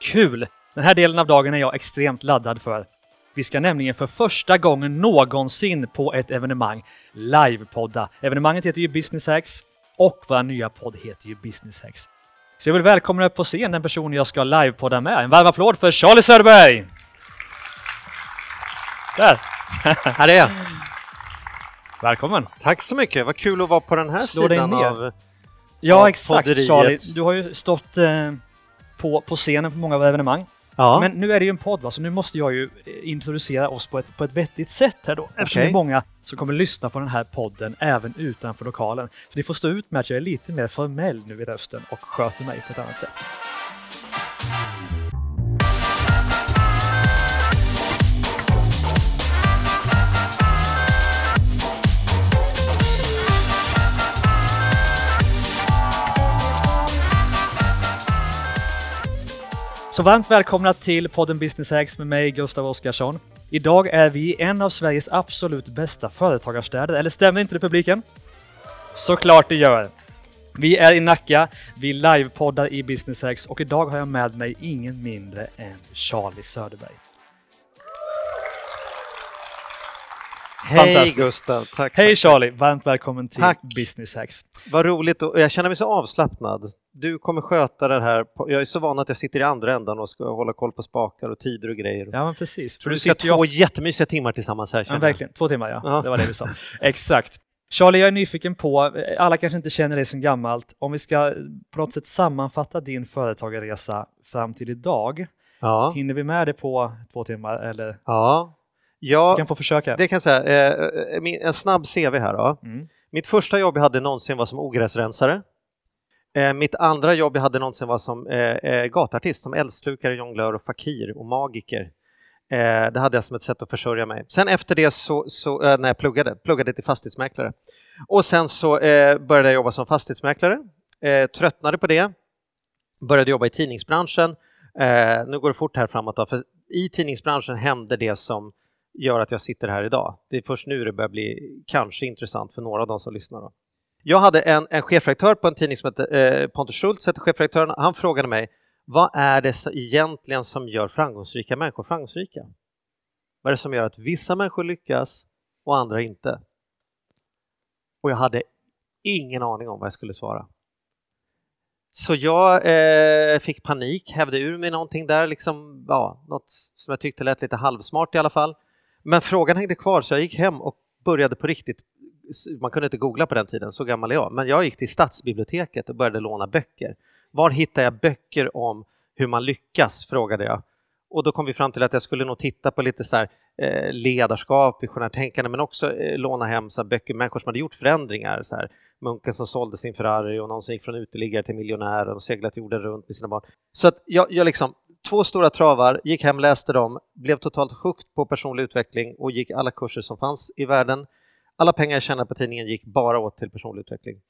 Kul! Den här delen av dagen är jag extremt laddad för. Vi ska nämligen för första gången någonsin på ett evenemang livepodda. Evenemanget heter ju Business Hacks och vår nya podd heter ju Business Hacks. Så jag vill välkomna upp på scen den person jag ska livepodda med. En varm applåd för Charlie Söderberg! Där! Här är jag. Välkommen! Tack så mycket, vad kul att vara på den här Slå sidan av... Ja, av exakt podderiet. Charlie. Du har ju stått eh, på, på scenen på många av evenemang. Ja, Men nu är det ju en podd, va? så nu måste jag ju eh, introducera oss på ett, på ett vettigt sätt här då. Eftersom Okej. det är många som kommer lyssna på den här podden även utanför lokalen. Så ni får stå ut med att jag är lite mer formell nu i rösten och sköter mig på ett annat sätt. Så varmt välkomna till podden Business Hacks med mig Gustav Oskarsson. Idag är vi i en av Sveriges absolut bästa företagarstäder, eller stämmer inte det publiken? Såklart det gör! Vi är i Nacka, vi livepoddar i Business Hacks och idag har jag med mig ingen mindre än Charlie Söderberg. Hej. Gustav. Tack. Hej Charlie! Varmt välkommen till Tack. Business Hacks. Vad roligt och jag känner mig så avslappnad. Du kommer sköta det här. Jag är så van att jag sitter i andra ändan och ska hålla koll på spakar och tider och grejer. Ja men precis. För du ska ha sitter två off- jättemysiga timmar tillsammans här Ja, jag. verkligen. Två timmar ja. Ja. Det var det vi sa. Exakt. Charlie, jag är nyfiken på, alla kanske inte känner dig sedan gammalt, om vi ska på något sätt sammanfatta din företagarresa fram till idag. Ja, Hinner vi med det på två timmar eller? ja. Ja kan få försöka. det kan jag säga. Eh, eh, min- en snabb CV här då. Mm. Mitt första jobb jag hade någonsin var som ogräsrensare. Eh, mitt andra jobb jag hade någonsin var som eh, eh, gatartist, som eldslukare, jonglör och fakir och magiker. Eh, det hade jag som ett sätt att försörja mig. Sen efter det så, så eh, när jag pluggade, pluggade till fastighetsmäklare. Och sen så eh, började jag jobba som fastighetsmäklare, eh, tröttnade på det, började jobba i tidningsbranschen. Nu går det fort här framåt då, för i tidningsbranschen hände det som gör att jag sitter här idag. Det är först nu det börjar bli kanske intressant för några av de som lyssnar. Då. Jag hade en, en chefredaktör på en tidning som hette eh, Pontus Schultz, hette chefredaktören. Han frågade mig vad är det egentligen som gör framgångsrika människor framgångsrika? Vad är det som gör att vissa människor lyckas och andra inte? Och jag hade ingen aning om vad jag skulle svara. Så jag eh, fick panik, hävde ur mig någonting där, liksom, ja, något som jag tyckte lät lite halvsmart i alla fall. Men frågan hängde kvar så jag gick hem och började på riktigt, man kunde inte googla på den tiden, så gammal är jag, men jag gick till stadsbiblioteket och började låna böcker. Var hittar jag böcker om hur man lyckas, frågade jag. Och då kom vi fram till att jag skulle nog titta på lite så här, eh, ledarskap, visionärt tänkande, men också eh, låna hem så här, böcker, människor som hade gjort förändringar. Så här, munken som sålde sin Ferrari och någon som gick från uteliggare till miljonär och seglat jorden runt med sina barn. Så att jag, jag liksom, två stora travar, gick hem, läste dem, blev totalt hooked på personlig utveckling och gick alla kurser som fanns i världen. Alla pengar jag tjänade på tidningen gick bara åt till personlig utveckling.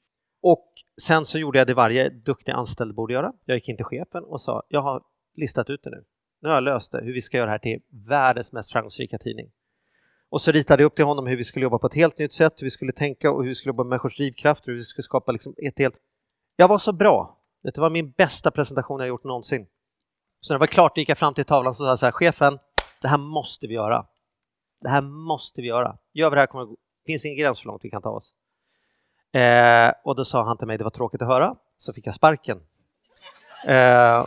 Och sen så gjorde jag det varje duktig anställd borde göra. Jag gick in till chefen och sa, jag har listat ut det nu. Nu har jag löst det, hur vi ska göra det här till världens mest framgångsrika tidning. Och så ritade jag upp till honom hur vi skulle jobba på ett helt nytt sätt, hur vi skulle tänka och hur vi skulle jobba med människors drivkraft, hur vi skulle skapa liksom ett helt... Jag var så bra. Det var min bästa presentation jag gjort någonsin. Så när det var klart gick jag fram till tavlan och sa så här, chefen, det här måste vi göra. Det här måste vi göra. Gör vi det här kommer det finns ingen gräns för hur långt vi kan ta oss. Eh, och då sa han till mig, det var tråkigt att höra, så fick jag sparken. Eh,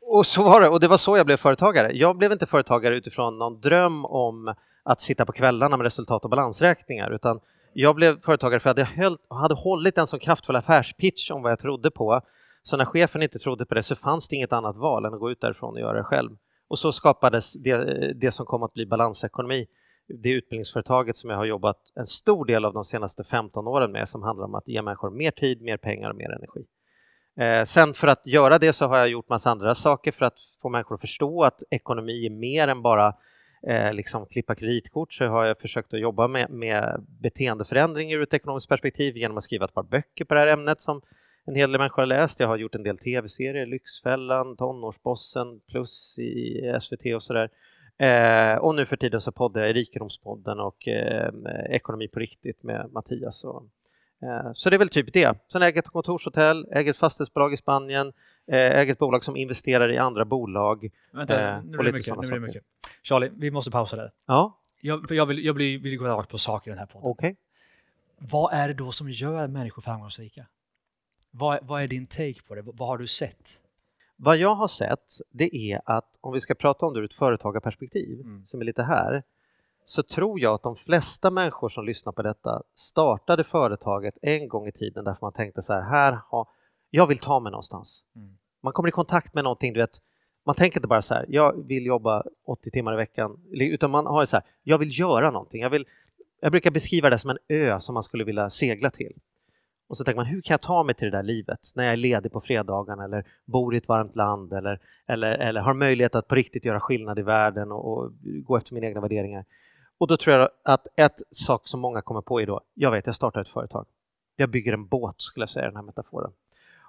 och så var det, och det var så jag blev företagare. Jag blev inte företagare utifrån någon dröm om att sitta på kvällarna med resultat och balansräkningar, utan jag blev företagare för att jag höll, hade hållit en så kraftfull affärspitch om vad jag trodde på. Så när chefen inte trodde på det så fanns det inget annat val än att gå ut därifrån och göra det själv. Och så skapades det, det som kom att bli balansekonomi. Det utbildningsföretaget som jag har jobbat en stor del av de senaste 15 åren med som handlar om att ge människor mer tid, mer pengar och mer energi. Eh, sen för att göra det så har jag gjort massa andra saker för att få människor att förstå att ekonomi är mer än bara eh, liksom klippa kreditkort så har jag försökt att jobba med, med beteendeförändring ur ett ekonomiskt perspektiv genom att skriva ett par böcker på det här ämnet som en hel del människor har läst. Jag har gjort en del tv-serier, Lyxfällan, Tonårsbossen, Plus i SVT och sådär. Eh, och nu för tiden så poddar jag i Rikedomspodden och eh, Ekonomi på riktigt med Mattias. Och, eh, så det är väl typ det. Sen äger jag ett kontorshotell, äger ett fastighetsbolag i Spanien, eh, äger ett bolag som investerar i andra bolag. Vänta, Eh, nu blir det lite mycket. Nu blir mycket. Charlie, vi måste pausa där. Ja, Jag, för jag, vill, jag vill, vill gå rakt på sak i den här podden. okej. Vad är det då som gör människor framgångsrika? Vad, vad är din take på det? Vad har du sett? Vad jag har sett, det är att om vi ska prata om det ur ett företagarperspektiv, Mm. som är lite här, så tror jag att de flesta människor som lyssnar på detta startade företaget en gång i tiden därför man tänkte så här, här har, jag vill ta mig någonstans. Mm. Man kommer i kontakt med någonting, du vet, man tänker inte bara så här, jag vill jobba 80 timmar i veckan, utan man har så här, jag vill göra någonting. Jag, vill, jag brukar beskriva det som en ö som man skulle vilja segla till. Och så tänker man, hur kan jag ta mig till det där livet när jag är ledig på fredagarna eller bor i ett varmt land eller, eller, eller har möjlighet att på riktigt göra skillnad i världen och, och gå efter mina egna värderingar. Och då tror jag att ett sak som många kommer på är då, jag vet, jag startar ett företag. Jag bygger en båt, skulle jag säga i den här metaforen.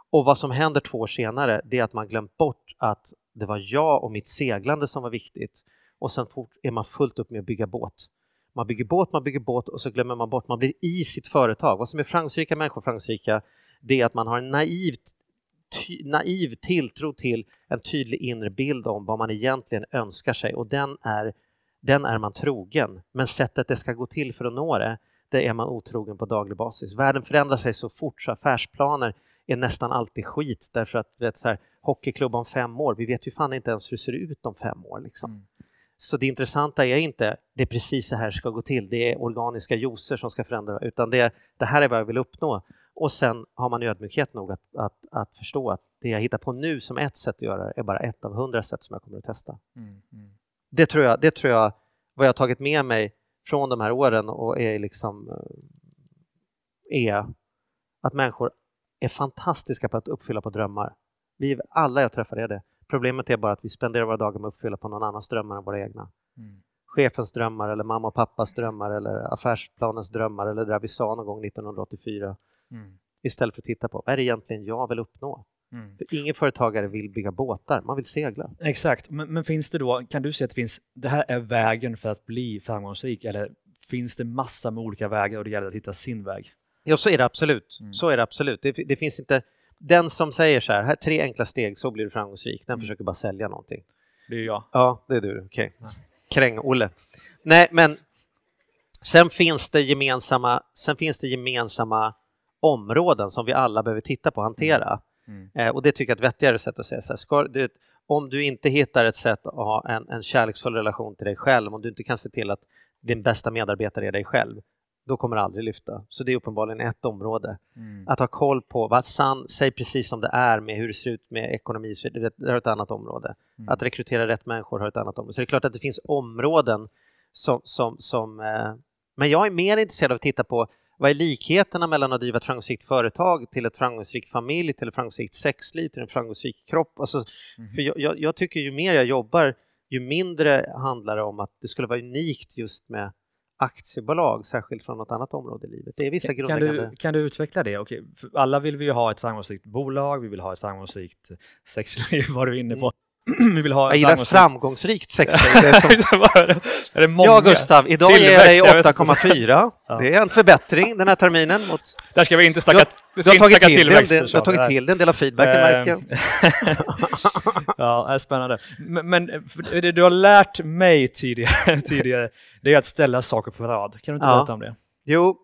Och vad som händer två år senare, det är att man glömt bort att det var jag och mitt seglande som var viktigt. Och sen fort är man fullt upp med att bygga båt. Man bygger båt, man bygger båt och så glömmer man bort, man blir i sitt företag. Vad som är framgångsrika människor framgångsrika, det är att man har en naiv, ty, naiv tilltro till en tydlig inre bild om vad man egentligen önskar sig och den är, den är man trogen. Men sättet det ska gå till för att nå det, det är man otrogen på daglig basis. Världen förändrar sig så fort så affärsplaner är nästan alltid skit därför att vet, så här, hockeyklubb om fem år, vi vet ju fan inte ens hur det ser ut om fem år. Liksom. Mm. Så det intressanta är inte det är precis så här ska gå till, det är organiska juicer som ska förändra, utan det, det här är vad jag vill uppnå. Och sen har man ödmjukhet nog att, att, att förstå att det jag hittar på nu som ett sätt att göra det är bara ett av hundra sätt som jag kommer att testa. Mm. Mm. Det tror jag, det tror jag vad jag har tagit med mig från de här åren och är liksom eh, är att människor är fantastiska på att uppfylla på drömmar. Vi alla jag träffar är det. Problemet är bara att vi spenderar våra dagar med att uppfylla på någon annans drömmar än våra egna. Mm. Chefens drömmar eller mamma och pappas drömmar eller affärsplanens drömmar eller det där vi sa någon gång 1984 Mm. istället för att titta på vad är det egentligen jag vill uppnå? Mm. För ingen företagare vill bygga båtar, man vill segla. Exakt, men, men finns det då, kan du se att det finns, det här är vägen för att bli framgångsrik eller finns det massa med olika vägar och det gäller att hitta sin väg? Ja, så är det absolut. Mm. Så är det absolut. Det, det finns inte den som säger så här, här tre enkla steg så blir du framgångsrik, den Mm. försöker bara sälja någonting. Det är jag. Ja, det är du. Okej. Ja. Kräng-Olle. Nej, men sen finns det gemensamma, sen finns det gemensamma områden som vi alla behöver titta på och hantera. Mm. Eh, och det tycker jag är ett vettigare sätt att säga. Så här, ska, du, om du inte hittar ett sätt att ha en, en kärleksfull relation till dig själv, om du inte kan se till att din bästa medarbetare är dig själv, då kommer det aldrig lyfta. Så det är uppenbarligen ett område. Mm. Att ha koll på vad sann, säg precis som det är med hur det ser ut med ekonomi, så det är ett annat område. Mm. Att rekrytera rätt människor har ett annat område. Så det är klart att det finns områden som... som, som eh, men jag är mer intresserad av att titta på vad är likheterna mellan att driva ett framgångsrikt företag till ett framgångsrik familj, till ett framgångsrikt sexliv, till en framgångsrik kropp. Alltså, Mhm. för jag, jag, jag tycker ju mer jag jobbar, ju mindre handlar det om att det skulle vara unikt just med aktiebolag, särskilt från något annat område i livet. Det är vissa Kan grundläggande... du, kan du utveckla det? Okej, alla vill vi ju ha ett framgångsrikt bolag, vi vill ha ett framgångsrikt sexliv, vad du är inne på. Vi vill ha Jag gillar framgångsrikt. Det är det många? Ja, Gustav, idag ger jag dig Tillväxt, jag vet inte. 8,4. Ja. Det är en förbättring den här terminen. Mot... Där ska vi inte det ska har inte tagit, till, tillväxt. det, du har tagit till en del av feedbacken, märker jag. Eh, ja, är spännande. Men, men det du har lärt mig tidigare, tidigare, det är att ställa saker på rad. Kan du inte Ja. berätta om det? Jo,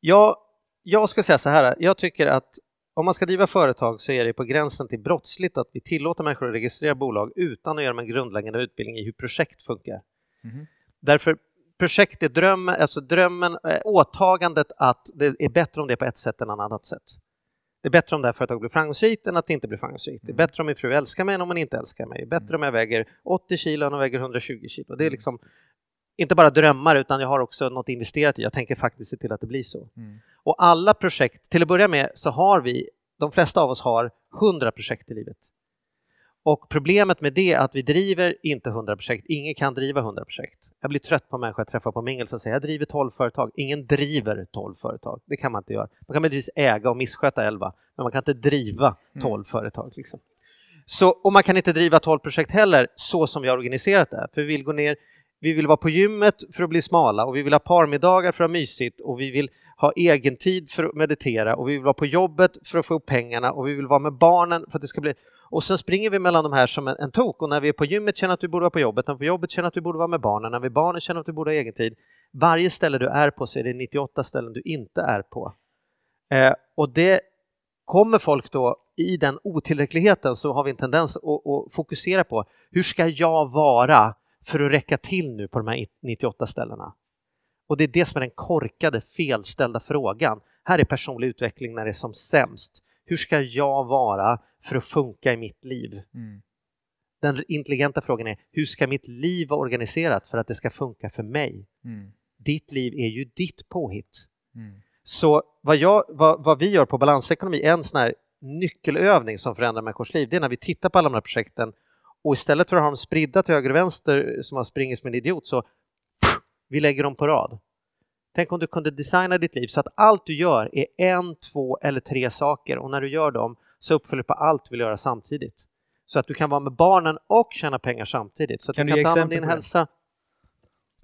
jag, jag ska säga så här. Jag tycker att om man ska driva företag så är det på gränsen till brottsligt att vi tillåter människor att registrera bolag utan att göra en grundläggande utbildning i hur projekt funkar. Mhm. Därför projekt är drömmen, alltså drömmen, eh, åtagandet att det är bättre om det är på ett sätt än annat sätt. Det är bättre om det här företaget blir framgångsrikt än att det inte blir framgångsrikt. Det är Mm. bättre om min fru älskar mig än om hon inte älskar mig. Det är bättre om jag väger 80 kilo än om jag väger 120 kilo. Det är liksom inte bara drömmar utan jag har också något investerat i. Jag tänker faktiskt se till att det blir så. Mm. Och alla projekt, till att börja med så har vi, de flesta av oss har 100 projekt i livet. Och problemet med det är att vi driver inte 100 projekt. Ingen kan driva 100 projekt. Jag blir trött på människor jag träffar på mingel som säger jag driver 12 företag. Ingen driver 12 företag. Det kan man inte göra. Man kan möjligtvis äga och missköta 11, men man kan inte driva 12 företag. Liksom. Så, och man kan inte driva 12 projekt heller så som vi har organiserat det. För vi vill gå ner vi vill vara på gymmet för att bli smala och vi vill ha parmiddagar för att ha mysigt och vi vill ha egen tid för att meditera och vi vill vara på jobbet för att få upp pengarna och vi vill vara med barnen för att det ska bli... Och sen springer vi mellan de här som en, en tok och när vi är på gymmet känner att vi borde vara på jobbet, när vi är på jobbet känner att vi borde vara med barnen, när vi är barnen känner att vi borde ha egen tid. Varje ställe du är på så är det 98 ställen du inte är på. Eh, och det kommer folk då i den otillräckligheten så har vi en tendens att, att fokusera på hur ska jag vara för att räcka till nu på de här 98 ställena? Och det är det som är den korkade, felställda frågan. Här är personlig utveckling när det är som sämst. Hur ska jag vara för att funka i mitt liv? Mm. Den intelligenta frågan är, hur ska mitt liv vara organiserat för att det ska funka för mig? Mm. Ditt liv är ju ditt påhitt. Mm. Så vad, jag, vad, vad, vi gör på balansekonomi, en sån här nyckelövning som förändrar människors liv, det är när vi tittar på alla de här projekten och istället för att ha dem spridda till höger och vänster som har springit som en idiot så vi lägger dem på rad. Tänk om du kunde designa ditt liv så att allt du gör är en, två eller tre saker och när du gör dem så uppfyller du på allt du vill göra samtidigt. Så att du kan vara med barnen och tjäna pengar samtidigt. Så att kan du, du kan ta hand om din hälsa.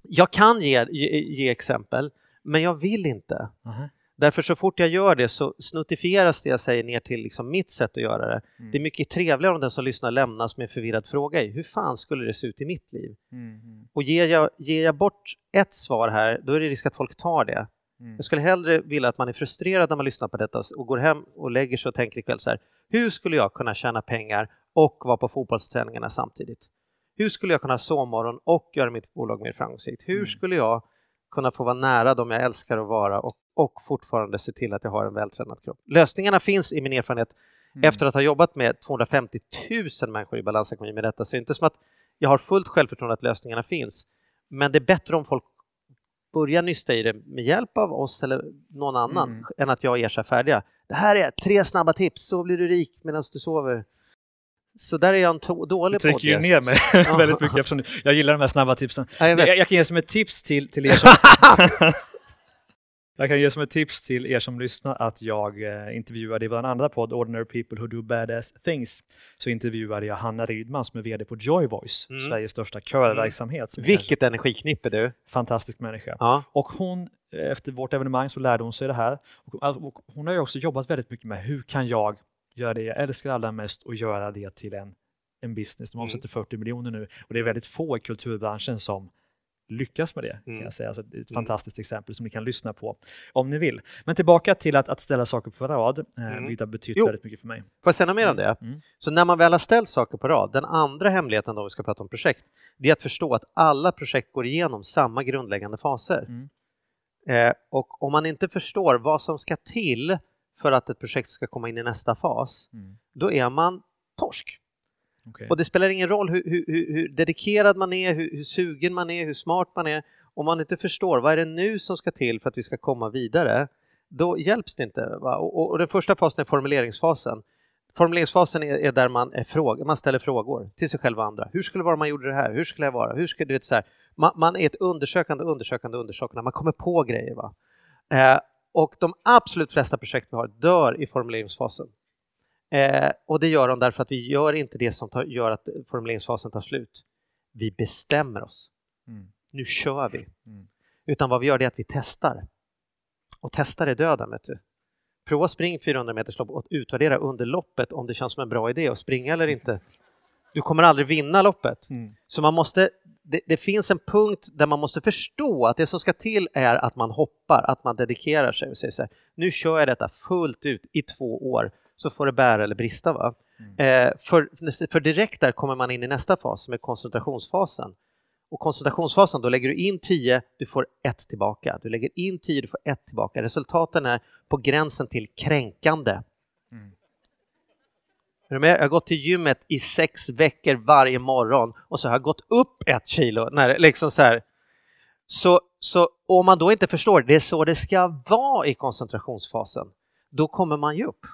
Jag kan ge, ge, ge, exempel, men jag vill inte. Uh -huh. Därför så fort jag gör det så snuttifieras det jag säger ner till liksom mitt sätt att göra det. Mm. Det är mycket trevligare om den som lyssnar lämnas med en förvirrad fråga i hur fan skulle det se ut i mitt liv? Mm. Och ger jag, ger jag bort ett svar här, då är det risk att folk tar det. Mm. Jag skulle hellre vilja att man är frustrerad när man lyssnar på detta och går hem och lägger sig och tänker ikväll så här, hur skulle jag kunna tjäna pengar och vara på fotbollsträningarna samtidigt? Hur skulle jag kunna sovmorgon och göra mitt bolag mer framgångsrikt? Hur mm. skulle jag kunna få vara nära dem jag älskar att vara och, och fortfarande se till att jag har en vältränad kropp. Lösningarna finns i min erfarenhet mm. efter att ha jobbat med 250 000 människor i balansekonomi med detta, så det är inte som att jag har fullt självförtroende att lösningarna finns. Men det är bättre om folk börjar nysta i det med hjälp av oss eller någon annan mm. än att jag och er är färdiga. Det här är tre snabba tips, så blir du rik medan du sover. Så där är jag en dålig Du trycker ju ner mig väldigt mycket eftersom jag gillar de här snabba tipsen. Ja, jag, jag, jag, kan ge som ett tips till, till er som... jag kan ge som ett tips till er som lyssnar att jag eh, intervjuade i vår andra podd, Ordinary People Who Do Badass Things, så intervjuade jag Hanna Rydman som är VD på Joy Voice, mm. Sveriges största körverksamhet. Mm. Vilket energiknippe du! Fantastisk människa. Ja. Och hon, efter vårt evenemang så lärde hon sig det här. Och, hon har ju också jobbat väldigt mycket med hur kan jag göra det jag älskar allra mest och göra det till en, en business. De omsätter mm. 40 miljoner nu och det är väldigt få i kulturbranschen som lyckas med det. Mm. kan jag säga. Alltså ett mm. fantastiskt exempel som ni kan lyssna på om ni vill. Men tillbaka till att, att ställa saker på rad, eh, mm. vilket har betytt jo. väldigt mycket för mig. Får jag säga mer om det? Mm. mm. Så när man väl har ställt saker på rad, den andra hemligheten då vi ska prata om projekt, det är att förstå att alla projekt går igenom samma grundläggande faser. Mm. Eh, och om man inte förstår vad som ska till för att ett projekt ska komma in i nästa fas, mm. då är man torsk. Okay. Och det spelar ingen roll hur, hur, hur dedikerad man är, hur, hur, sugen man är, hur smart man är. Om man inte förstår vad är det nu som ska till för att vi ska komma vidare, då hjälps det inte. Och, och, den första fasen är formuleringsfasen. Formuleringsfasen är, är där man, är fråga, man ställer frågor till sig själv och andra. Hur skulle det vara om man gjorde det här? Hur skulle jag vara? Hur skulle, du vet, så här. Man, man, är ett undersökande, undersökande, undersökande. Man kommer på grejer. Va? Eh, och de absolut flesta projekt vi har dör i formuleringsfasen. Eh, och det gör de därför att vi gör inte det som tar, gör att formuleringsfasen tar slut. Vi bestämmer oss. Mm. Nu kör vi. Mm. Utan vad vi gör är att vi testar. Och testar är döden, vet du. Prova spring 400 meters lopp och utvärdera under loppet om det känns som en bra idé att springa eller inte. Du kommer aldrig vinna loppet. Mm. Så man måste det, det, finns en punkt där man måste förstå att det som ska till är att man hoppar, att man dedikerar sig och säger så här, nu kör jag detta fullt ut i två år så får det bära eller brista. Va? Mm. Eh, för, för direkt där kommer man in i nästa fas som är koncentrationsfasen. Och koncentrationsfasen, då lägger du in 10, du får ett tillbaka. Du lägger in 10, du får ett tillbaka. Resultaten är på gränsen till kränkande. Mm. Är du med? Jag har gått till gymmet i sex veckor varje morgon och så har jag gått upp ett kilo. När, liksom så, här. så, så om man då inte förstår, det är så det ska vara i koncentrationsfasen, då kommer man ju upp.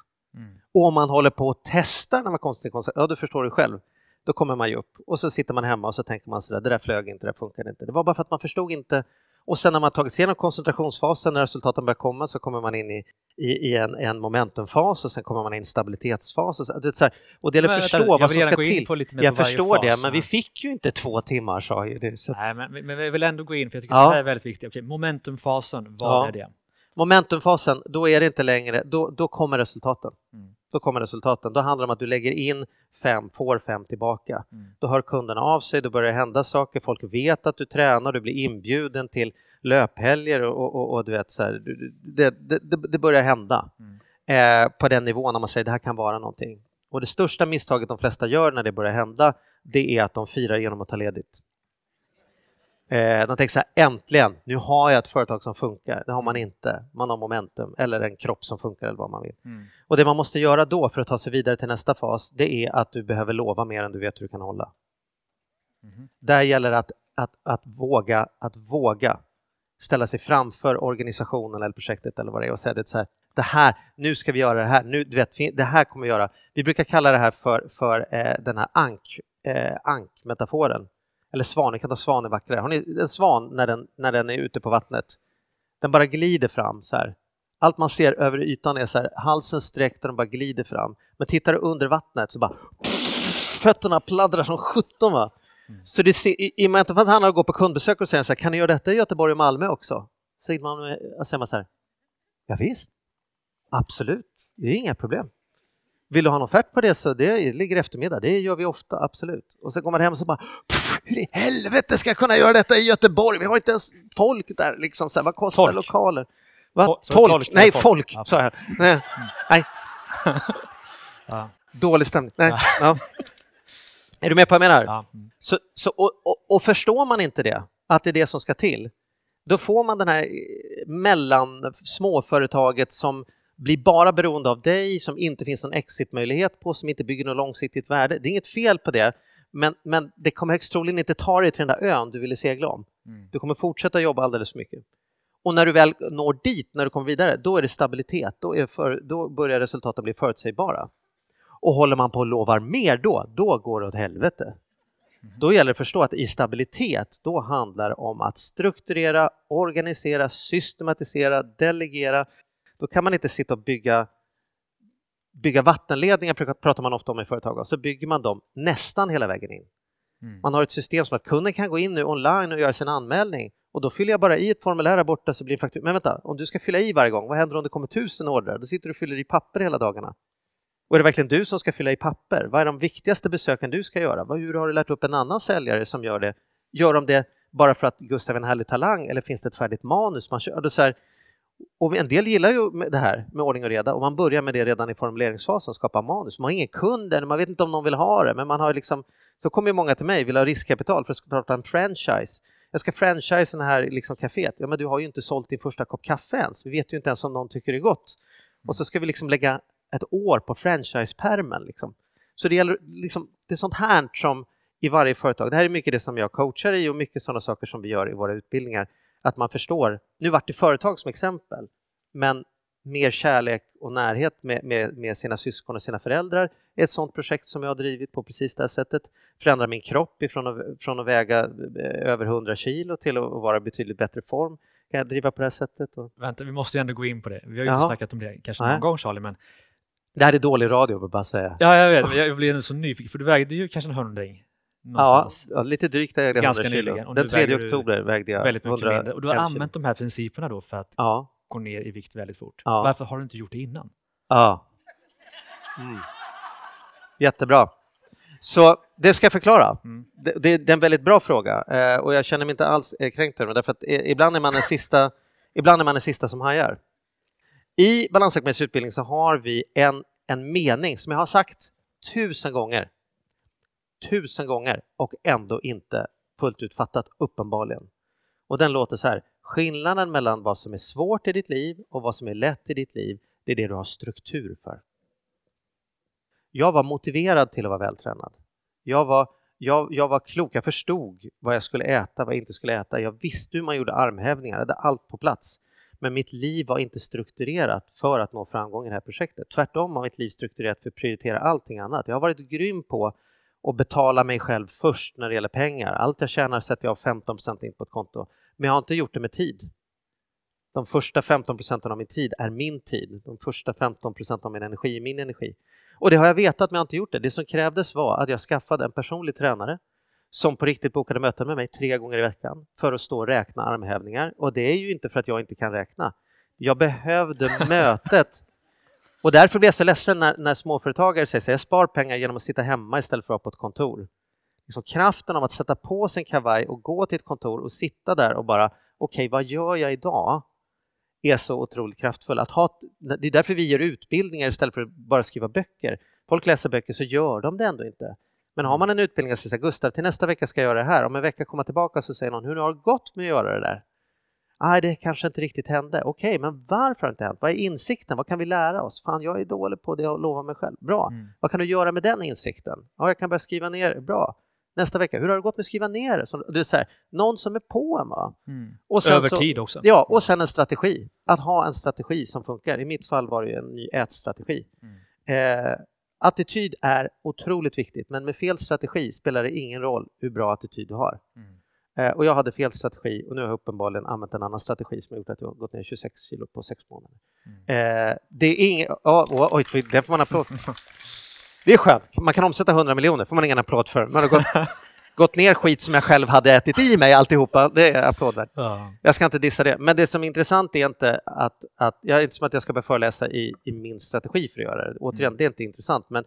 Och om man håller på att testa när man koncentrerar ja du förstår det själv, då kommer man ju upp. Och så sitter man hemma och så tänker man sådär, det där flög inte, det där funkade inte. Det var bara för att man förstod inte och sen när man tagit sig igenom koncentrationsfasen, när resultaten börjar komma, så kommer man in i, i, i en, en, momentumfas och sen kommer man in i stabilitetsfas. Och, så, det, så här, och det gäller att förstå vad som ska till. jag förstår det, men vi fick ju inte två timmar sa ju du. Så Nej, men, men vi vill ändå gå in, för jag tycker ja. det här är väldigt viktigt. Okej, momentumfasen, vad ja. är det? Momentumfasen, då är det inte längre, då, då kommer resultaten. Mm. Då kommer resultaten. Då handlar det om att du lägger in fem, får fem tillbaka. Mm. Då hör kunderna av sig, då börjar det hända saker, folk vet att du tränar, du blir inbjuden till löphelger och, och, och, du vet så här, det, det, det, det börjar hända Mm. eh, på den nivån när man säger det här kan vara någonting. Och det största misstaget de flesta gör när det börjar hända, det är att de firar genom att ta ledigt. Eh, de tänker så här, äntligen, nu har jag ett företag som funkar. Det har man inte. Man har momentum eller en kropp som funkar eller vad man vill. Mm. Och det man måste göra då för att ta sig vidare till nästa fas, det är att du behöver lova mer än du vet hur du kan hålla. Mhm. Där gäller det att, att, att, våga, att våga ställa sig framför organisationen eller projektet eller vad det är och säga det så här, det här, nu ska vi göra det här, nu, du vet, det här kommer vi göra. Vi brukar kalla det här för, för eh, den här ank, eh, ankmetaforen. Eller svan, ni kan ta svan är vackrare. Har ni en svan när den, när den är ute på vattnet? Den bara glider fram så här. Allt man ser över ytan är så här, halsen sträckt och den bara glider fram. Men tittar du under vattnet så bara fötterna pladdrar som sjutton va. Så det, i, i och med att han har gått på kundbesök och säger så här, kan ni göra detta i Göteborg och Malmö också? Så man, säger man så här, ja, visst, absolut, det är inga problem. Vill du ha en offert på det så det ligger i eftermiddag, det gör vi ofta, absolut. Och sen går man hem och så bara, "Pff, hur i helvete ska jag kunna göra detta i Göteborg? Vi har inte ens folk där, liksom, så här, vad kostar Tolk. lokaler? Va? Tolk? tolk Nej, folk? folk, Ja. sa jag. Nej. Nej. Ja. Dålig stämning. Nej. Ja. Är du med på vad jag menar? Ja. Mm. Så, så, och, och, och förstår man inte det, att det är det som ska till, då får man den här eh, mellan småföretaget som blir bara beroende av dig, som inte finns någon exitmöjlighet på, som inte bygger något långsiktigt värde. Det är inget fel på det, men, men det kommer högst troligen inte ta dig till den där ön du ville segla om. Mm. Du kommer fortsätta jobba alldeles för mycket. Och när du väl når dit, när du kommer vidare, då är det stabilitet, då, är för, då börjar resultaten bli förutsägbara. Och håller man på och lovar mer då, då går det åt helvete. Då gäller det att förstå att i stabilitet, då handlar det om att strukturera, organisera, systematisera, delegera. Då kan man inte sitta och bygga, bygga vattenledningar, pr- pratar man ofta om i företag, och så bygger man dem nästan hela vägen in. Mm. Man har ett system som att kunden kan gå in nu online och göra sin anmälning och då fyller jag bara i ett formulär här borta så blir det faktura. Men vänta, om du ska fylla i varje gång, vad händer om det kommer tusen order? Då sitter du och fyller i papper hela dagarna. Och är det verkligen du som ska fylla i papper? Vad är de viktigaste besöken du ska göra? Hur har du lärt upp en annan säljare som gör det? Gör de det bara för att Gustav är en härlig talang eller finns det ett färdigt manus man kör? Är så här, och en del gillar ju det här med ordning och reda och man börjar med det redan i formuleringsfasen, skapa manus. Man har ingen kund än, man vet inte om någon vill ha det, men man har liksom, så kommer ju många till mig, vill ha riskkapital för att starta en franchise. Jag ska franchise den här liksom kaféet. Ja, men du har ju inte sålt din första kopp kaffe ens. Vi vet ju inte ens om någon tycker det är gott. Och så ska vi liksom lägga ett år på franchisepermen. Liksom. Så det gäller liksom, det är sånt här som i varje företag, det här är mycket det som jag coachar i och mycket sådana saker som vi gör i våra utbildningar, att man förstår, nu vart det företag som exempel, men mer kärlek och närhet med, med, med sina syskon och sina föräldrar är ett sådant projekt som jag har drivit på precis det här sättet. Förändra min kropp ifrån att, från att väga eh, över 100 kilo till att vara i betydligt bättre form kan jag driva på det här sättet. Och... Vänta, vi måste ju ändå gå in på det. Vi har ju inte Jaha. snackat om det kanske Nej. någon gång Charlie, men Det här är dålig radio, vill jag bara säga. ja, jag vet, jag blir ändå så nyfiken, för du vägde ju kanske en hundring någonstans. ja, lite drygt vägde jag Ganska 100 kilo. nyligen. Den nu 3 väger du oktober vägde jag väldigt mycket 100 mindre. Och du har använt de här principerna då för att Ja, gå ner i vikt väldigt fort. Ja. Varför har du inte gjort det innan? ja. Mm. Jättebra. Så det ska jag förklara. Mm. Det, det, det är en väldigt bra fråga eh, och jag känner mig inte alls eh, kränkt över därför att eh, ibland är man den sista, ibland är man den sista som hajar. I Balansekonomins utbildning så har vi en, en mening som jag har sagt tusen gånger, tusen gånger och ändå inte fullt ut fattat uppenbarligen. Och den låter så här, skillnaden mellan vad som är svårt i ditt liv och vad som är lätt i ditt liv, det är det du har struktur för. Jag var motiverad till att vara vältränad. Jag var, jag, jag var klok, jag förstod vad jag skulle äta, vad jag inte skulle äta. Jag visste hur man gjorde armhävningar, jag hade allt på plats. Men mitt liv var inte strukturerat för att nå framgång i det här projektet. Tvärtom var mitt liv strukturerat för att prioritera allting annat. Jag har varit grym på och betala mig själv först när det gäller pengar. Allt jag tjänar sätter jag av 15% in på ett konto. Men jag har inte gjort det med tid. De första 15 procenten av min tid är min tid. De första 15 procenten av min energi är min energi. Och det har jag vetat men jag har inte gjort det. Det som krävdes var att jag skaffade en personlig tränare som på riktigt bokade möten med mig tre gånger i veckan för att stå och räkna armhävningar. Och det är ju inte för att jag inte kan räkna. Jag behövde mötet. Och därför blir jag så ledsen när, när småföretagare säger att jag spar pengar genom att sitta hemma istället för att vara på ett kontor. Liksom kraften av att sätta på sin kavaj och gå till ett kontor och sitta där och bara okej, okay, vad gör jag idag? är så otroligt kraftfull. Att ha, det är därför vi gör utbildningar istället för att bara skriva böcker. Folk läser böcker så gör de det ändå inte. Men har man en utbildning och säger Gustav, till nästa vecka ska jag göra det här. Om en vecka komma tillbaka så säger någon, hur har det gått med att göra det där? Nej, det kanske inte riktigt hände. Okej, okay, men varför har det inte hänt? Vad är insikten? Vad kan vi lära oss? Fan, jag är dålig på det jag lovar mig själv. Bra. Mm. Vad kan du göra med den insikten? Ja, jag kan börja skriva ner. Bra. Nästa vecka, hur har det gått med att skriva ner det? det är så här, någon som är på en. Va? Mm. Och sen Över så, tid också. Ja, och sen en strategi. Att ha en strategi som funkar. I mitt fall var det en ny ätstrategi. Mm. Eh, attityd är otroligt viktigt, men med fel strategi spelar det ingen roll hur bra attityd du har. Mm. Eh, och jag hade fel strategi och nu har jag uppenbarligen använt en annan strategi som har gjort att jag har gått ner 26 kilo på sex månader. Mm. Eh, det är inget... Oh, oj, det får man applåd. Det är skönt, man kan omsätta 100 miljoner, får man ingen applåd för. Man har gått, gått ner skit som jag själv hade ätit i mig alltihopa, det är applådvärt. Ja. Jag ska inte dissa det, men det som är intressant är inte att, att jag är inte som att jag ska börja föreläsa i, i min strategi för att göra det. Återigen, mm. det är inte intressant, men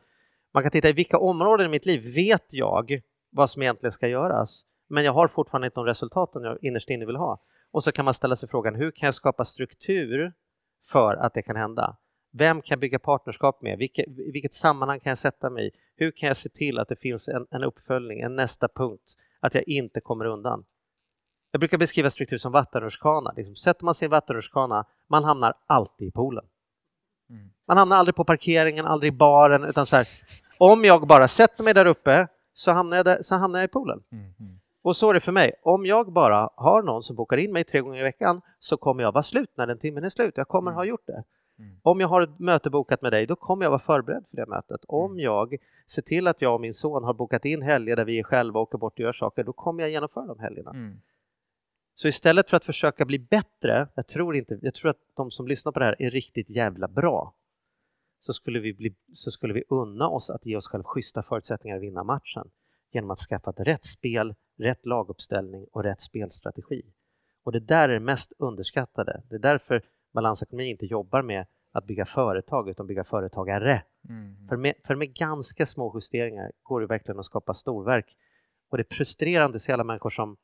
man kan titta i vilka områden i mitt liv vet jag vad som egentligen ska göras, men jag har fortfarande inte de resultaten jag innerst inne vill ha. Och så kan man ställa sig frågan, hur kan jag skapa struktur för att det kan hända? Vem kan jag bygga partnerskap med? Vilket, vilket sammanhang kan jag sätta mig i? Hur kan jag se till att det finns en, en uppföljning, en nästa punkt, att jag inte kommer undan? Jag brukar beskriva struktur som vattenrutschkana. Liksom, sätter man sig i en vattenrutschkana, man hamnar alltid i poolen. Mm. Man hamnar aldrig på parkeringen, aldrig i baren, utan så här, om jag bara sätter mig där uppe så hamnar jag, där, så hamnar jag i poolen. Mm. Och så är det för mig. Om jag bara har någon som bokar in mig tre gånger i veckan så kommer jag vara slut när den timmen är slut. Jag kommer mm. ha gjort det. Mm. Om jag har ett möte bokat med dig, då kommer jag vara förberedd för det mötet. Om mm. jag ser till att jag och min son har bokat in helger där vi är själva och åker bort och gör saker, då kommer jag genomföra de helgerna. Mm. Så istället för att försöka bli bättre, jag tror, inte, jag tror att de som lyssnar på det här är riktigt jävla bra, så skulle vi, bli, så skulle vi unna oss att ge oss själva schyssta förutsättningar att vinna matchen genom att skaffa ett rätt spel, rätt laguppställning och rätt spelstrategi. Och det där är det mest underskattade. Det är därför balansekonomi inte jobbar med att bygga företag utan bygga företagare. Mm. För, med, för med ganska små justeringar går det verkligen att skapa storverk. Och det är frustrerande att se alla människor som